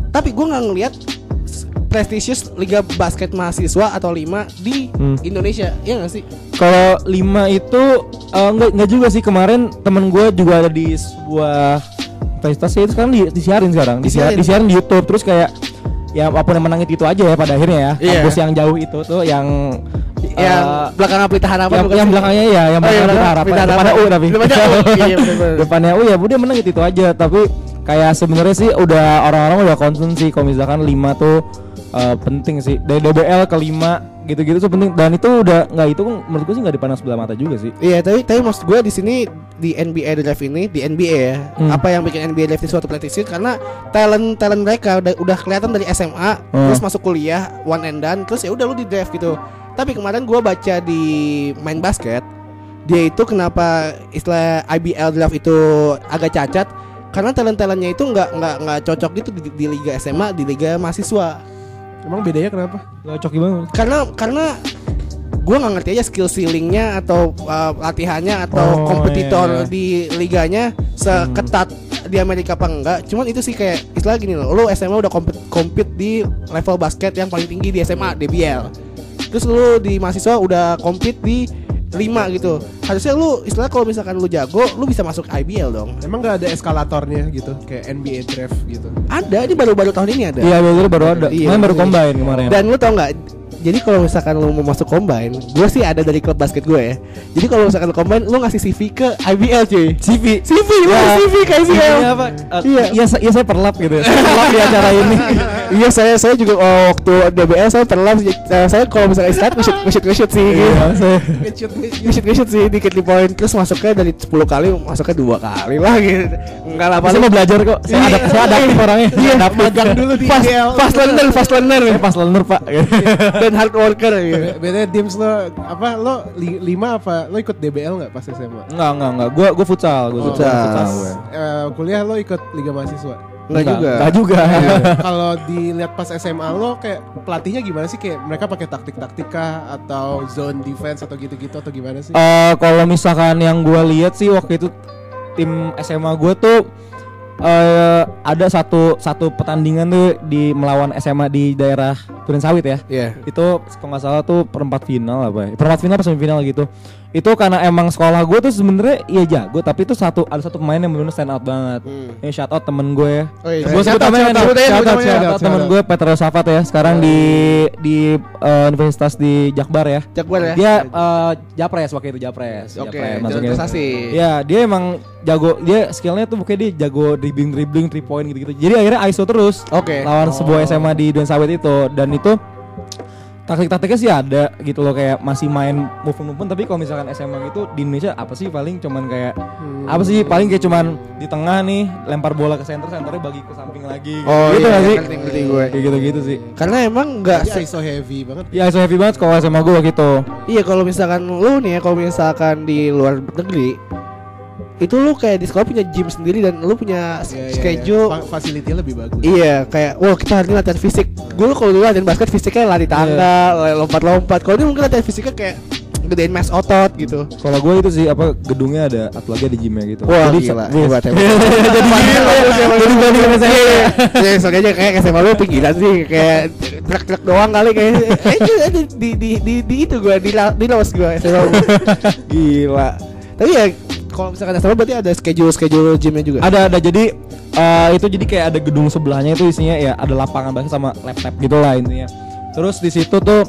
Tapi gue nggak ngelihat s- prestisius liga basket mahasiswa atau lima di Hmm. Indonesia, ya nggak sih? Kalau lima itu eh, enggak enggak juga sih kemarin temen gue juga ada di sebuah universitas ya, itu sekarang di, disiarin sekarang disiarin. Disiarin. disiarin di YouTube terus kayak ya apa pun yang menang itu, itu aja ya pada akhirnya ya Iya. kampus yang jauh itu tuh yang yang eh, belakang pelita harapan yang, yang belakangnya ya yang Oh, belakangnya iya, Pelita belakang harapan Pelita depannya U Harapan. tapi Depannya U, iya, bener-bener. depannya U ya udah menang itu, itu aja tapi kayak sebenarnya sih udah orang-orang udah concern sih kalau misalkan lima tuh eh, penting sih. Dari DBL ke 5 gitu-gitu tuh penting dan itu udah nggak itu menurut gue sih nggak dipandang sebelah mata juga sih. Iya, tapi tapi maksud gue di sini di NBA draft ini di NBA ya. Hmm. Apa yang bikin NBA draft ini suatu prediksi karena talent talent mereka udah, udah kelihatan dari SMA Hmm. terus masuk kuliah one and done terus ya udah lu di draft gitu. Tapi kemarin gue baca di main basket dia itu kenapa istilah IBL draft itu agak cacat karena talent-talentnya itu nggak nggak nggak cocok gitu di, di liga SMA di liga mahasiswa Emang bedanya kenapa? Cocok gimana? karena karena gue nggak ngerti aja skill ceilingnya atau uh, latihannya atau Oh, kompetitor iya, iya. di liganya seketat di Amerika apa enggak cuman itu sih kayak istilah gini loh lu SMA udah compete, compete di level basket yang paling tinggi di SMA DBL terus lu di mahasiswa udah compete di 5 gitu harusnya lu istilah kalau misalkan lu jago lu bisa masuk IBL dong Emang gak ada eskalatornya gitu kayak NBA draft gitu. ada ini baru-baru tahun ini ada Iya baru baru ada. Iya, Kemarin baru combine kemarin. Dan lu tau nggak? Jadi kalau misalkan lu mau masuk combine, gue sih ada dari klub basket gue ya. Jadi kalau misalkan combine, lu ngasih CV ke IBL cuy. CV. CV, lu Ya. CV ke IBL. Iya? Eh, Iya. Iya, sa- iya saya perlap gitu. ya. perlap di acara ini. iya saya saya juga oh, waktu DBL saya pernah eh, saya kalau misalkan istirahat nge-shoot nge-shoot nge-shoot sih gitu. Iya, saya. Nge-shoot nge-shoot sih dikit di poin terus masuknya dari 10 kali masuknya dua kali lah gitu. Enggak lah saya mau belajar kok. Saya ada saya adaptif orangnya. Iya, magang dulu di fast, IBL. fast learner, fast learner Saya pas learner, Pak. dan hard worker gitu. Beda Dims lo apa lo li- lima apa lo ikut DBL nggak pas SMA? Enggak, enggak, enggak. Gua gua futsal, gua Oh, futsal. futsal. gue. Eh, kuliah lo ikut Liga Mahasiswa. Enggak juga. Enggak juga. Iya. Kalau dilihat pas SMA lo kayak pelatihnya gimana sih kayak mereka pakai taktik-taktik kah atau zone defense atau gitu-gitu atau gimana sih? Eh kalau misalkan yang gue lihat sih waktu itu tim SMA gue tuh eh ada satu satu pertandingan tuh di melawan SMA di daerah Turin Sawit ya. Iya. Itu kalau nggak salah tuh perempat final apa ya? Perempat final apa semifinal gitu. Itu karena emang sekolah gue tuh sebenarnya iya jago, tapi itu satu ada satu pemain yang benar stand out banget. Hmm. Ini shout out temen gue ya. Oh iya. Gue sebut namanya shout out, shout out, Shout out, temen gue Petro Safat ya. Sekarang di di eh, universitas di Jakbar ya. Jaguar ya. Dia eh, Japres waktu itu Japres. Oke, Japres, jalan masuknya. Ya dia emang jago dia skillnya tuh pokoknya dia jago dribbling dribbling three point gitu gitu. Jadi akhirnya ISO terus Oke. lawan sebuah SMA di Duren Sawit itu dan itu taktik-taktiknya sih ada gitu loh kayak masih main move move tapi kalau misalkan SMA gitu di Indonesia apa sih paling cuman kayak apa sih paling kayak cuman di tengah nih lempar bola ke center centernya bagi ke samping lagi Oh, gitu iya, sih? ngerti, ngerti gue. kayak gitu gitu sih. Karena emang nggak Jadi ISO heavy banget. ya ISO heavy banget kalau SMA gue gitu. Iya kalau misalkan lu nih ya kalau misalkan di luar negeri itu lu kayak di sekolah punya gym sendiri dan lu punya s- Iya, iya, schedule. iya. Fa- Facility lebih bagus. Iya kayak wah kita hari ini latihan fisik. Gue kalau dulu latihan basket fisiknya lari tangga Iya. Lompat-lompat. Kalau ini mungkin latihan fisiknya kayak Gedein mass otot gitu. Kalau gue itu sih apa gedungnya ada satu lagi ada gymnya gitu. Wah Jadi gila sa- Hebat hebat. Jadi gila jadi sama saya Ya soalnya aja kayak SMA lu pinggiran sih Kayak truk-truk doang kali kayak. Eh di, di, di, di itu gue Di, di laos gue. Gila. Tapi ya kalau misalkan SMA berarti ada schedule-schedule gymnya juga? Ada ada. Jadi eh, itu jadi kayak ada gedung sebelahnya itu isinya ya ada lapangan basket sama laptop gitu lah intinya. Terus di situ tuh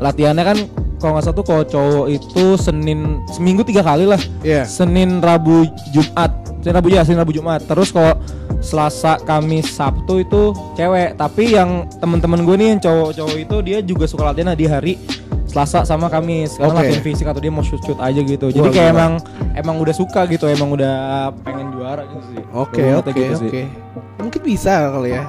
latihannya kan kalau nggak salah tuh kalau cowok itu senin seminggu tiga kali lah. Iya. Senin rabu jumat. Senin rabu ya senin rabu jumat. Terus kalau selasa kamis sabtu itu cewek. Tapi yang teman-teman gue nih yang cowok-cowok itu dia juga suka latihan di hari Selasa sama Kamis karena Oke. latihan fisik atau dia mau shoot shoot aja gitu jadi Wah, kayak gila. emang emang udah suka gitu emang udah pengen juara gitu sih Oke oke gitu oke. Mungkin bisa kali ya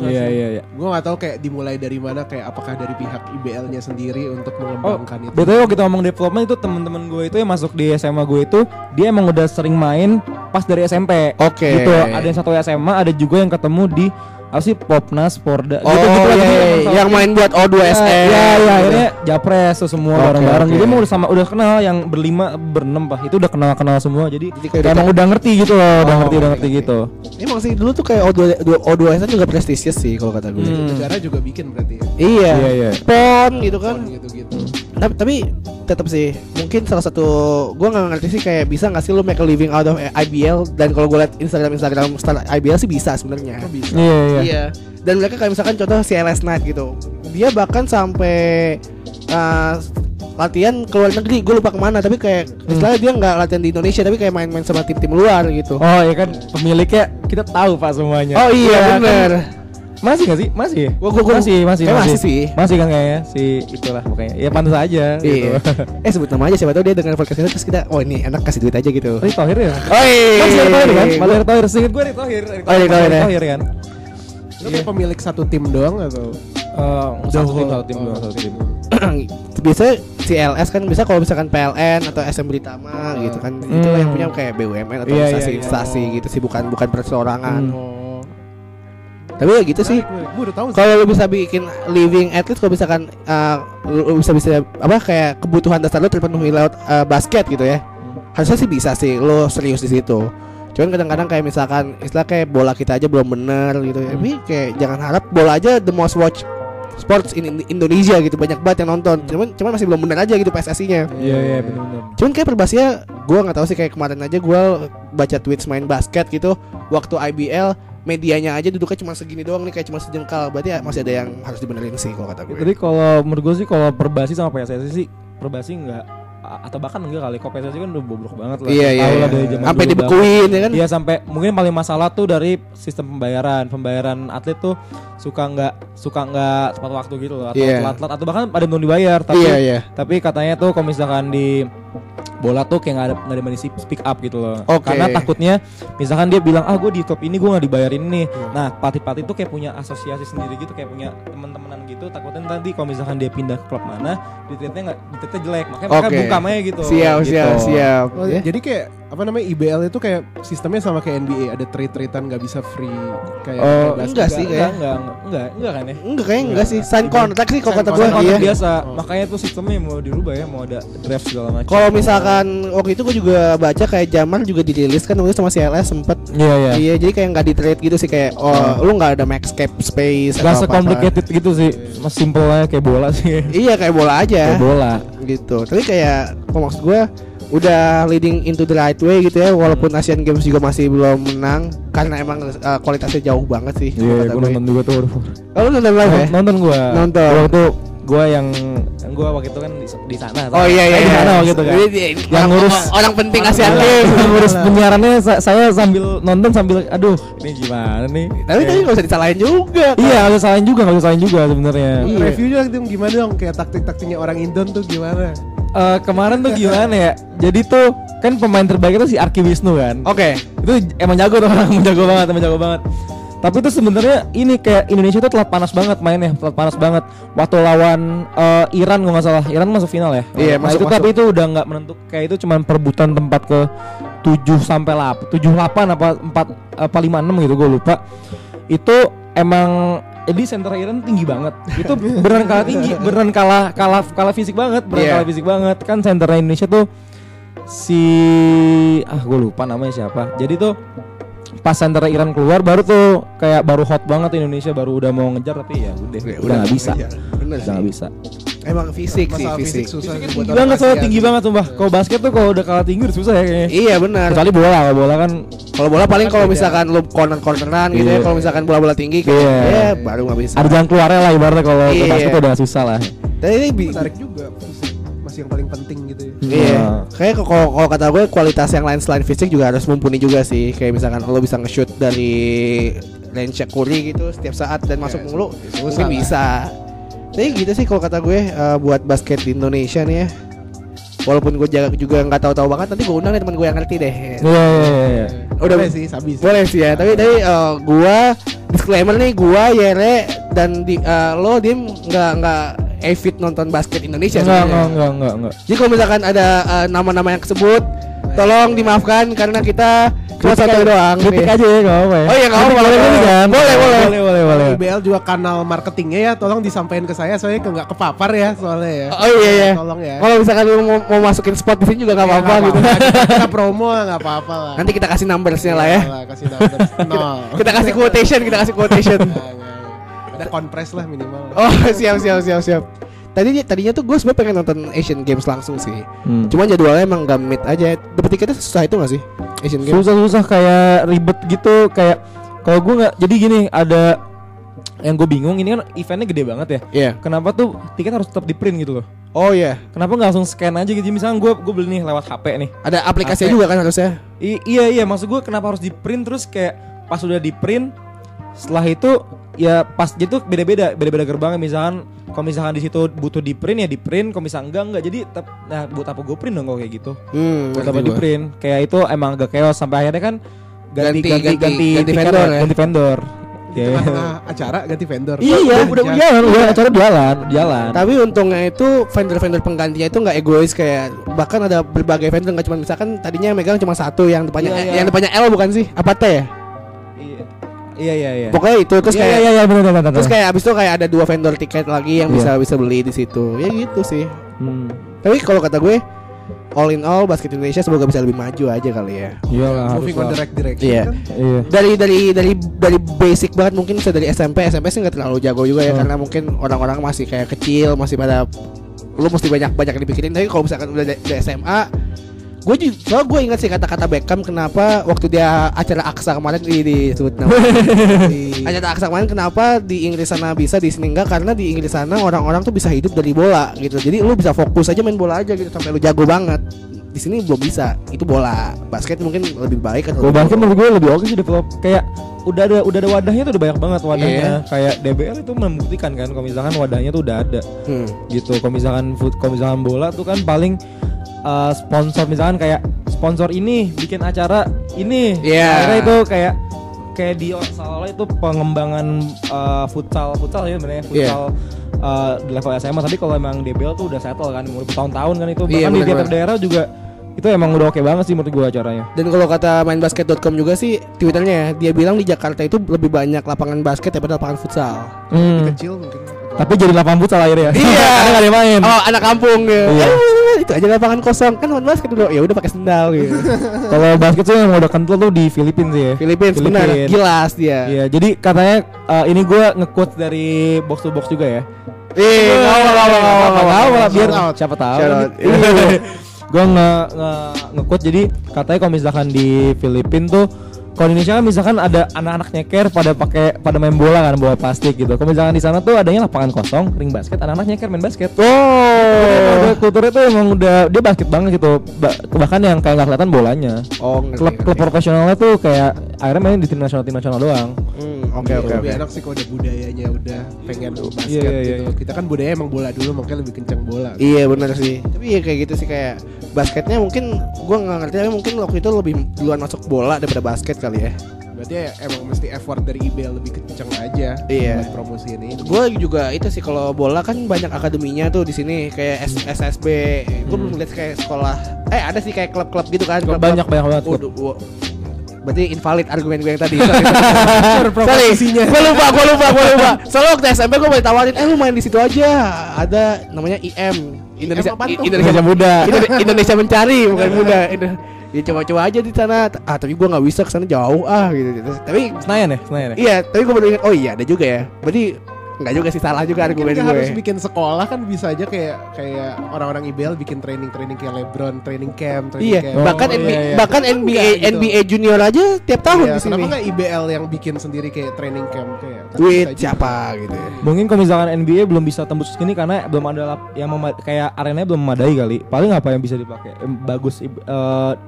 iya iya iya Gue gak tahu kayak dimulai dari mana kayak apakah dari pihak IBL-nya sendiri untuk Oh, mengembangkan itu. BTW waktu kita ngomong development itu teman-teman gue itu yang masuk di SMA gue itu dia emang udah sering main pas dari SMP. Oke. Gitu. Ada yang satu SMA, ada juga yang ketemu di apa sih Popnas, Porda Oh gitu gitu iya, Jadi iya, sama- yang main buat O2SM Ya, ya, ya, akhirnya Japres tuh semua bareng-bareng. oke. Jadi emang udah sama udah kenal yang berlima berenam pak itu udah kenal-kenal semua. Jadi, Jadi kayak udah emang udah ngerti gitu loh, udah Oh, ngerti udah oke, ngerti oke. gitu. Emang sih dulu tuh kayak O2, O2SM juga prestisius sih kalau kata gue Hmm. Negara juga bikin berarti ya. Iya, Iya, iya. PON gitu kan gitu-gitu. Tapi, tapi tetap sih mungkin salah satu gue nggak ngerti sih kayak bisa nggak sih lu make a living out of IBL dan kalau gue liat Instagram Instagram star IBL sih bisa sebenarnya Oh, bisa. Iya, iya. iya dan mereka kayak misalkan contoh CLS Night gitu dia bahkan sampai uh, latihan ke luar negeri gue lupa ke mana tapi kayak istilahnya dia nggak latihan di Indonesia tapi kayak main-main sama tim-tim luar gitu Oh iya kan pemiliknya kita tahu pak semuanya. oh iya Iya, kan? Masih gak sih? Masih. ya? Gua- gua- gua- masih, masih, kayak masih sih. Masih kan kayaknya si itulah pokoknya. Ya pantas aja Iya. gitu. eh sebut nama aja siapa tahu dia dengar podcast ini terus kita oh ini enak kasih duit aja gitu. Erick Thohir ya? Oh iya. Masih Erick Thohir kan? Masih Erick Thohir. Seinget gue Erick Thohir. Erick Oh, Erick Thohir ya. Thohir kan? Lu kayak pemilik satu tim doang atau? Eh, satu tim, satu tim, doang, satu tim. biasanya CLS kan bisa kalau misalkan PLN atau SM Britama gitu kan itu Hmm. yang punya kayak BUMN atau Iya, iya, instansi-instansi iya. gitu sih bukan bukan perseorangan. Tapi ya gitu sih. Kalau lu bisa bikin living athlete kalau misalkan uh, lu bisa bisa apa kayak kebutuhan dasar lu terpenuhi lewat uh, basket gitu ya. Harusnya sih bisa sih lu serius di situ. Cuman kadang-kadang kayak misalkan istilah kayak bola kita aja belum bener gitu ya. Tapi kayak jangan harap bola aja the most watch sports in in- Indonesia gitu banyak banget yang nonton. Cuman cuman masih belum bener aja gitu PSSI-nya. Iya, iya, benar-benar. Cuman kayak perbasinya gue nggak tahu sih kayak kemarin aja gue baca tweets main basket gitu waktu IBL medianya aja duduknya cuma segini doang nih kayak cuma sejengkal berarti ya masih ada yang harus dibenerin sih kalau kata gue. Jadi kalau menurut gue sih kalau Perbasi sama PSSI sih Perbasi enggak atau bahkan enggak kali kok PSSI kan udah bobrok banget lah. Iya iya. Iya. lah dari zaman Sampai dibekuin ya kan? Iya sampai mungkin paling masalah tuh dari sistem pembayaran. Pembayaran atlet tuh suka nggak suka nggak tepat waktu gitu loh atau Iya. telat-telat atau bahkan pada belum dibayar. Tapi Iya iya. tapi katanya tuh kalau misalkan di bola tuh kayak nggak ada nggak ada speak up gitu loh. Oke. Karena takutnya misalkan dia bilang ah gue di klub ini gue nggak dibayarin nih. Hmm. Nah pelatih-pelatih tuh kayak punya asosiasi sendiri gitu kayak punya teman-temanan gitu. Takutnya nanti kalau misalkan dia pindah ke klub mana di treatnya nggak di treatnya jelek. Makanya mereka Oke. bungkam aja gitu. Siap gitu. siap siap. Oh, Ya. Jadi kayak apa namanya IBL itu kayak sistemnya sama kayak NBA ada trade-tradean nggak bisa free kayak Oh, kayak enggak sih, enggak, kayak. enggak, enggak, enggak, enggak kan ya? Enggak kayak enggak sih sign contract sih kalau kata gue iya. Kontrak biasa. Makanya tuh sistemnya mau dirubah ya, mau ada draft segala macam. Kalau misalkan waktu itu gue juga baca kayak Jamal juga dirilis kan waktu sama CLS sempet Iya, iya. Iya jadi kayak nggak di trade gitu sih kayak oh lu nggak ada max cap space Gak complicated gitu sih. Mas simple aja kayak bola sih. Iya kayak bola aja. Kayak bola. gitu tapi kayak kalau maksud gue udah leading into the right way gitu ya walaupun Asian Games juga masih belum menang karena emang uh, kualitasnya jauh banget sih kalau Iya, kata gue gue. nonton juga tuh. Oh, lu nonton live ya? Nonton gua. Nonton. Waktu gua yang yang gua waktu itu kan di, di sana. Oh iya iya Di iya. sana waktu itu kan. Jadi Yang orang- ngurus- orang penting Iya, Games. yang ngurus penyiarannya sa- saya sambil nonton sambil aduh ini gimana nih Tapi tadi nggak usah disalahin juga. kan? iya nggak usah salahin juga nggak usah salahin juga sebenarnya Iya. Review dong Tim, gimana dong kayak taktik-taktiknya orang Indon tuh gimana? Eh, kemarin tuh gimana ya jadi tuh kan pemain terbaik itu si Arki Wisnu kan Oke. itu emang jago tuh orang emang jago banget emang jago banget tapi tuh sebenarnya ini kayak Indonesia tuh telat panas banget mainnya telat panas banget. Waktu lawan eh, Iran kalau nggak salah. Iran masuk final ya? Iya, nah, masuk, itu tapi itu udah nggak menentuk kayak itu cuma perebutan tempat ke 7 sampai 8 7 8 apa 4 apa 5 6 gitu gue lupa. Itu emang jadi center Iran tinggi banget. Itu beneran kalah tinggi beneran kalah kalah kalah fisik banget beneran Iya. kalah fisik banget. Kan center Indonesia tuh si ah gue lupa namanya siapa. Jadi tuh pas center Iran keluar baru tuh kayak baru hot banget Indonesia baru udah mau ngejar tapi ya udah Ya, udah nggak bisa iya. Bener udah nggak bisa Emang fisik sih Masalah fisik. fisik susah Tinggi buat banget orang soalnya tinggi tuh. banget sumpah kalau basket tuh kalau udah kalah tinggi udah susah ya kayaknya Iya benar. kecuali bola kalau bola kan Kalau bola paling kalau beda. misalkan lu corner corneran gitu ya. Iya. Kalau misalkan bola-bola tinggi kayak ya baru nggak bisa. ada jalan keluarnya lah ibaratnya kalau Iya. basket udah susah lah Tapi ini Menarik juga fisik masih yang paling penting. Iya, Nah. kayak kalau kalau kata gue kualitas yang lain selain fisik juga harus mumpuni juga sih. Kayak misalkan lo bisa nge-shoot dari range Curry gitu setiap saat dan masuk mulu, susah mungkin lah. bisa. Tapi gitu sih kalau kata gue eh, buat basket di Indonesia nih ya. Walaupun gue jaga juga nggak tahu-tahu banget, nanti gue undang deh teman gue yang ngerti deh. iya iya iya, iya Udah Boleh sih, sabis. boleh sih ya. Tapi tapi eh, gua disclaimer nih, gua Yere dan di eh, lo dim nggak nggak avid nonton basket Indonesia. enggak sebenarnya. enggak enggak enggak enggak Jadi kalau misalkan ada eh, nama-nama yang kesebut, tolong dimaafkan karena kita cuma satu aja- doang. kritik Iya. aja ya nggak apa-apa ya Oh iya, nggak Kritik apa-apa. boleh kan Boleh, boleh. boleh boleh boleh IBL juga kanal marketingnya ya, tolong disampaikan ke saya soalnya ke nggak kepapar ya soalnya ya. Oh iya iya. Tolong ya. Kalau misalkan lu mau, mau masukin spot di sini juga nggak Ya, apa-apa gitu. Kita, kita promo nggak apa-apa lah. Nanti kita kasih numbersnya lah ya. Iyalah, kasih number nol. Kita kasih quotation, kita kasih quotation. Ada kompres lah minimal. Oh siap siap siap siap. Tadi tadinya tuh gue sebenarnya pengen nonton Asian Games langsung sih. Hmm. Cuman jadwalnya emang gak meet aja. Dapet tiketnya susah itu gak sih? Asian Games. susah-susah kayak ribet gitu kayak kalau gue nggak jadi gini ada yang gue bingung ini kan eventnya gede banget ya Iya. kenapa tuh tiket harus tetap di print gitu loh Oh iya. kenapa nggak langsung scan aja gitu misalnya gue gue beli nih lewat HP nih Ada aplikasinya Apa? juga kan harusnya. I- iya iya maksud gue kenapa harus di print terus kayak pas udah di print setelah itu ya pas tuh beda-beda beda-beda gerbangnya. Misalkan kalau misalkan di situ butuh di print ya di print. Kalau misalkan enggak enggak. Jadi tep, nah buat apa gue print dong kalau kayak gitu? Hmm, buat apa di print? Kayak itu emang agak chaos. Sampai akhirnya kan ganti Ganti- ganti ganti, ganti- ganti vendor ya? ganti vendor. Kayak- tengah-tengah acara ganti vendor. iya iya udah udah jalan udah acara jalan jalan. Tapi untungnya itu vendor-vendor penggantinya itu nggak egois kayak bahkan ada berbagai vendor nggak cuma misalkan tadinya yang megang cuma satu yang depannya Iya, iya. yang depannya L bukan sih? Apa T? ya? Iya iya iya iya Pokoknya itu terus Iya, kayak iya iya benar benar benar. terus kayak abis itu kayak ada dua vendor tiket lagi yang Iya. bisa bisa beli di situ. Ya gitu sih. Hmm. Tapi kalau kata gue all in all basket Indonesia semoga bisa lebih maju aja kali ya. Iyalah harus Moving on the lah. right direction Iya. kan. Iya. Dari dari dari dari basic banget mungkin bisa dari SMP SMP sih nggak terlalu jago juga ya Hmm. karena mungkin orang-orang masih kayak kecil masih pada lu mesti banyak banyak yang dipikirin tapi kalau misalkan udah di SMA gue juga gue ingat sih kata-kata Beckham kenapa waktu dia acara Aksa kemarin di disebut nama. Di- acara Aksa kemarin kenapa di Inggris sana bisa di sini enggak karena di Inggris sana orang-orang tuh bisa hidup dari bola gitu. Jadi lu bisa fokus aja main bola aja gitu. Sampai lu jago banget. Di sini belum bisa. Itu bola. Basket mungkin lebih baik atau Gue basket menurut gue lebih oke sih develop. Kayak udah ada udah ada wadahnya tuh udah banyak banget wadahnya. Iya. kayak DBL itu membuktikan kan kalau misalkan wadahnya tuh udah ada. Hmm. gitu. Kalau misalkan foot kalau misalkan bola tuh kan paling uh, sponsor misalkan kayak sponsor ini bikin acara ini Iya. akhirnya itu kayak kayak di seolah itu pengembangan uh, futsal futsal ya sebenarnya Iya. futsal uh, di level SMA tapi kalau emang DBL tuh udah settle kan udah bertahun-tahun kan itu Iya, bahkan di bener tiap daerah juga itu emang udah oke banget sih menurut gue acaranya Dan kalau kata mainbasket.com juga sih twitternya ya dia bilang di Jakarta itu lebih banyak lapangan basket daripada lapangan futsal. Hmm. kecil mungkin. Tapi jadi lapangan futsal akhirnya. Iya. Karena gak ada main. Oh anak kampung ya. Iya. Eh, itu aja lapangan kosong kan main basket dulu. Ya udah pakai sendal gitu. Kalau basket tuh yang udah kental tuh di Filipina sih ya. Filipina benar gilas dia. Iya, jadi katanya eh, ini gue nge-quote dari box to box juga ya. Eh, nggak apa nggak apa nggak apa, nggak apa, Apa, biar siapa tahu. Out. gue nge nge nge-quote jadi katanya kalau misalkan di Filipina tuh kalau di Indonesia kan misalkan ada anak-anak nyeker pada pakai pada main bola kan bola plastik gitu. Kalau misalkan di sana tuh adanya lapangan kosong, ring basket, anak-anak nyeker main basket. Oh. Udah kulturnya tuh emang udah dia basket banget gitu. Ba- bahkan yang kayak nggak kelihatan bolanya. Oh, ngerti, Klub klub ngerti. profesionalnya tuh kayak akhirnya main di tim nasional tim nasional doang. Hmm, Oke oke lebih oke. enak sih kalau ada budayanya udah pengen basket Iya, iya, gitu. iya. Kita kan budaya emang bola dulu makanya lebih kencang bola. Iya benar sih. Tapi ya kayak gitu sih kayak basketnya mungkin gua nggak ngerti tapi mungkin waktu itu lebih duluan masuk bola daripada basket kali ya. Berarti ya emang mesti effort dari IBL lebih kencang aja Iya. buat promosi ini. Gue juga itu sih kalau bola kan banyak akademinya tuh di sini kayak S- SSB. Gue belum lihat kayak sekolah. Eh ada sih kayak klub-klub gitu kan. Klub klub-klub. banyak banyak banget. klub. Waduh, wa- Berarti invalid argumen gue yang tadi. Sorry, proposisinya. gue lupa, gue lupa, gue lupa. Soalnya waktu SMP gue mau ditawarin, eh lu main di situ aja. Ada namanya IM, Indonesia? Indonesia Muda, Indo- Indonesia Mencari, bukan muda. Ya coba-coba aja di sana. Ah tapi gue nggak bisa ke sana jauh ah gitu. gitu. Tapi Senayan ya, Senayan ya. iya, tapi gue baru ingat, oh iya ada juga ya. Berarti nggak juga sih salah juga argumen nggak harus gue. bikin sekolah kan bisa aja kayak kayak orang-orang IBL bikin training-training kayak LeBron, training camp, training Iya, camp. bahkan Oh, NBA, iya, iya. bahkan Kenapa NBA enggak gitu? NBA junior aja tiap tahun Iya, di sini. Kenapa nggak IBL yang bikin sendiri kayak training camp kayak Duit juga. siapa gitu ya. Mungkin kalau misalkan NBA belum bisa tembus sini karena belum ada lap- yang kayak arenanya belum memadai kali. Paling apa yang bisa dipakai? Bagus eh,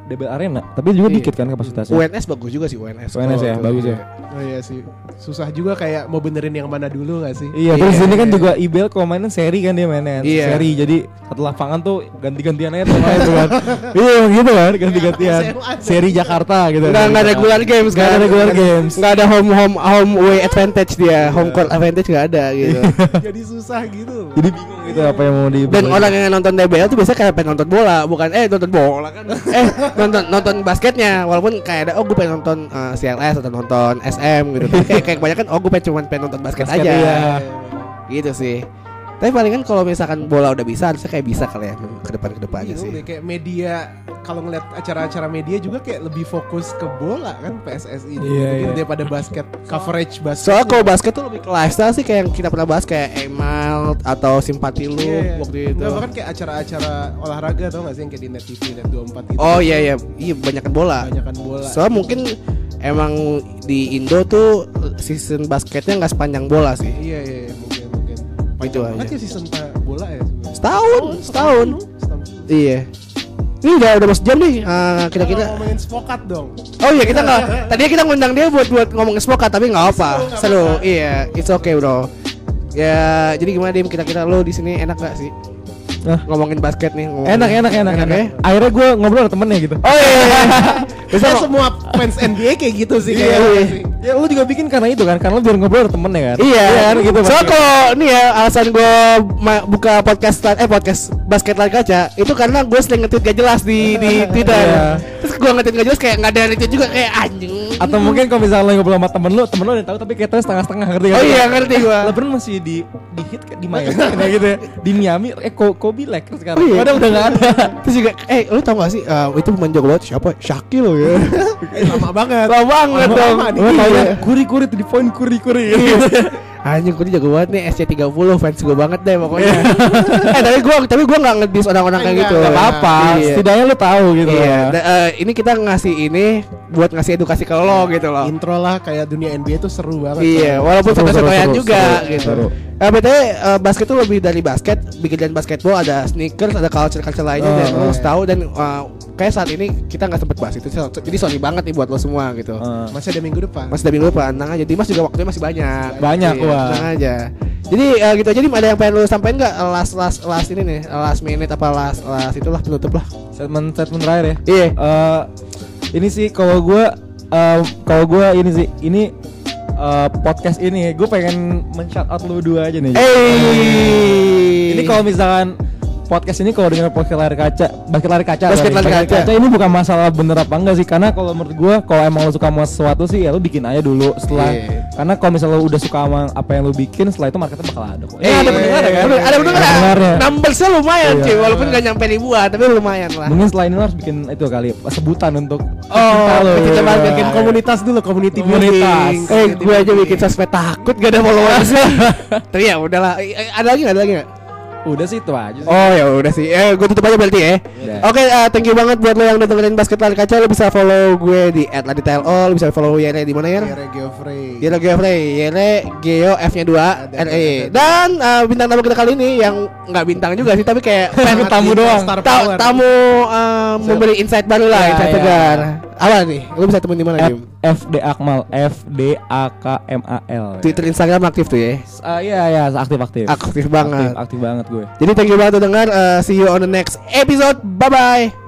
DBL Arena, tapi juga Iya. dikit kan kapasitasnya. UNS bagus juga sih UNS. UNS ya, bagus ya. iya. Oh iya sih. Susah juga kayak mau benerin yang mana dulu gak sih? Iya, terus Iya, ini kan iya. juga IBL kalau mainin seri kan dia mainnya. Iya. Seri. Jadi satu lapangan tuh ganti-gantian aja tuh kan. Iya, gitu kan, ganti-gantian. SMA. Seri Jakarta gitu. Nggak, nggak ada regular games kan? ada regular games. Nggak ada home home home away advantage dia, home court advantage nggak ada gitu. Jadi susah gitu. Jadi bingung gitu apa yang mau di Dan orang yang nonton DBL tuh biasanya kayak pengen nonton bola, bukan eh nonton bola kan? eh nonton nonton basketnya, walaupun kayak ada oh gue pengen nonton eh, CLS atau nonton SM gitu. Tapi kayak kayak kebanyakan oh gue pengen cuma pengen nonton basket, Basket, aja. iya. Gitu sih. Tapi palingan kalau misalkan bola udah bisa harusnya kayak bisa kali ya ke depan ke depannya sih. deh, kayak media kalau ngeliat acara-acara media juga kayak lebih fokus ke bola kan PSSI ini Iya, mungkin iya. daripada basket coverage basket. Soalnya kalau basket tuh lebih ke lifestyle sih kayak yang kita pernah bahas kayak Emal atau Simpati lu Iya, iya. waktu itu. Nggak, bahkan kayak acara-acara olahraga tau gak sih yang kayak di Net TV Net 24 gitu. Oh iya iya, iya banyak bola. Banyakan bola. Soalnya mungkin emang di Indo tuh season basketnya nggak sepanjang bola sih. Iya iya iya, mungkin mungkin. Itu Banget aja. ya season bola ya sebenarnya. Setahun, Oh, setahun. Setahun. Iya. Ini udah udah mau sejam nih. Eh, kita kita. Ngomongin spokat dong. Oh iya kita nggak. Tadinya kita ngundang dia buat buat ngomongin spokat tapi nggak apa. Seru. Iya, it's okay bro. Ya, jadi gimana dim? Kita kita lo di sini enak gak sih? Hah? Ngomongin basket nih. ngomongin- Enak enak enak Enak enak. ya? Akhirnya gue ngobrol sama temennya gitu. Oh iya. iya. Bisa Bisa kok. semua fans NBA kayak gitu sih Iya, iya. Ya lu juga bikin karena itu kan, karena lu biar ngobrol sama temennya kan. Iya, kan gitu. Soalnya kalau nih ya alasan gue buka podcast eh podcast basket lari kaca itu karena gue sering nge-tweet gak jelas di di Twitter. Iya. Terus gue nge-tweet gak jelas kayak nggak ada retweet juga kayak anjing. Atau mungkin kalau misalnya lu ngobrol sama temen lu, temen lu udah tahu tapi kayak setengah-setengah ngerti kan? Oh iya ngerti gue. LeBron masih di di hit kayak di Miami kayak gitu ya. Di Miami eh Ko- Kobe Lakers sekarang. Oh iya. Padahal udah enggak ada. Terus juga eh lu tau gak sih eh, itu pemain jago banget siapa? Shakil ya. Lama banget. Lama banget dong. Gua taunya Iya. kuri-kuri tuh di poin kuri-kuri. Anjing gue jago banget nih SC30 fans gue banget deh pokoknya. eh tapi gue tapi gue nggak ngedis orang-orang kayak gitu. Gak apa-apa, Iya. setidaknya lu tahu gitu Iya. ya. Da- eh, ini kita ngasih ini buat ngasih edukasi ke lo gitu loh. Intro lah kayak dunia NBA tuh seru banget. Iya, walaupun Seru, satu-satuan seru, juga seru, gitu. seru. Eh, BTW eh, basket tuh lebih dari basket, bikin dan basketball ada sneakers, ada culture-culture lainnya Oh, dan lo oh, harus tahu dan eh, kayak saat ini kita nggak sempet bahas itu. so- Jadi sorry banget nih buat lo semua gitu. Eh, Masih ada minggu depan. Mas dari minggu depan, tenang aja. Dimas juga waktunya masih banyak. Banyak, Iya, wah. Tenang aja. Jadi eh, gitu aja nih ada yang pengen lo sampaikan nggak last last last ini nih, last minute apa last last itulah penutup lah. statement statement terakhir ya. Iya. Eh, ini sih kalau gue kalau gue ini sih ini eh, podcast ini gue pengen men-shout out lu dua aja nih. Eh. Ini kalau misalkan podcast ini kalau dengan podcast lari kaca, basket lari kaca, Basket sorry. lari kaca. ini bukan masalah bener apa enggak sih karena kalau menurut gua kalau emang lu suka sama sesuatu sih ya lu bikin aja dulu setelah Iya. karena kalau misalnya lu udah suka sama apa yang lu bikin setelah itu marketnya bakal ada kok. Eh, ada pendengar kan? Ada pendengar. Numbersnya lumayan cuy, walaupun nggak nyampe ribuan, tapi lumayan lah. Mungkin setelah ini harus bikin itu kali sebutan untuk Oh, kita bahas bikin komunitas dulu, community Komunitas. Eh, gue aja bikin sosmed takut gak ada followersnya. Tapi ya udahlah. Eh, Ada lagi nggak? Ada lagi nggak? Udah sih itu aja sih. Oh ya udah sih. Eh, gue tutup aja berarti ya. Udah. Oke, eh, thank you banget buat lo yang udah dengerin basket lari kaca. Lo bisa follow gue di @laditlo, lo bisa follow Yere di mana ya? Yere Geoffrey. Yere Geoffrey, Yere Geo F-nya 2 Ada, R E. Dan eh, bintang tamu kita kali ini yang nggak bintang juga sih, tapi kayak fan tamu doang. Ta- tamu eh, memberi insight baru lah, Ya, insight ya. segar. Apa nih? Lo bisa temuin di mana, Dim? FD Akmal F D A K M A L. Twitter, Instagram aktif tuh ya. Ah, iya iya aktif aktif. Aktif banget. Aktif, aktif banget gue. Jadi thank you banget udah dengar. Eh, see you on the next episode. Bye bye.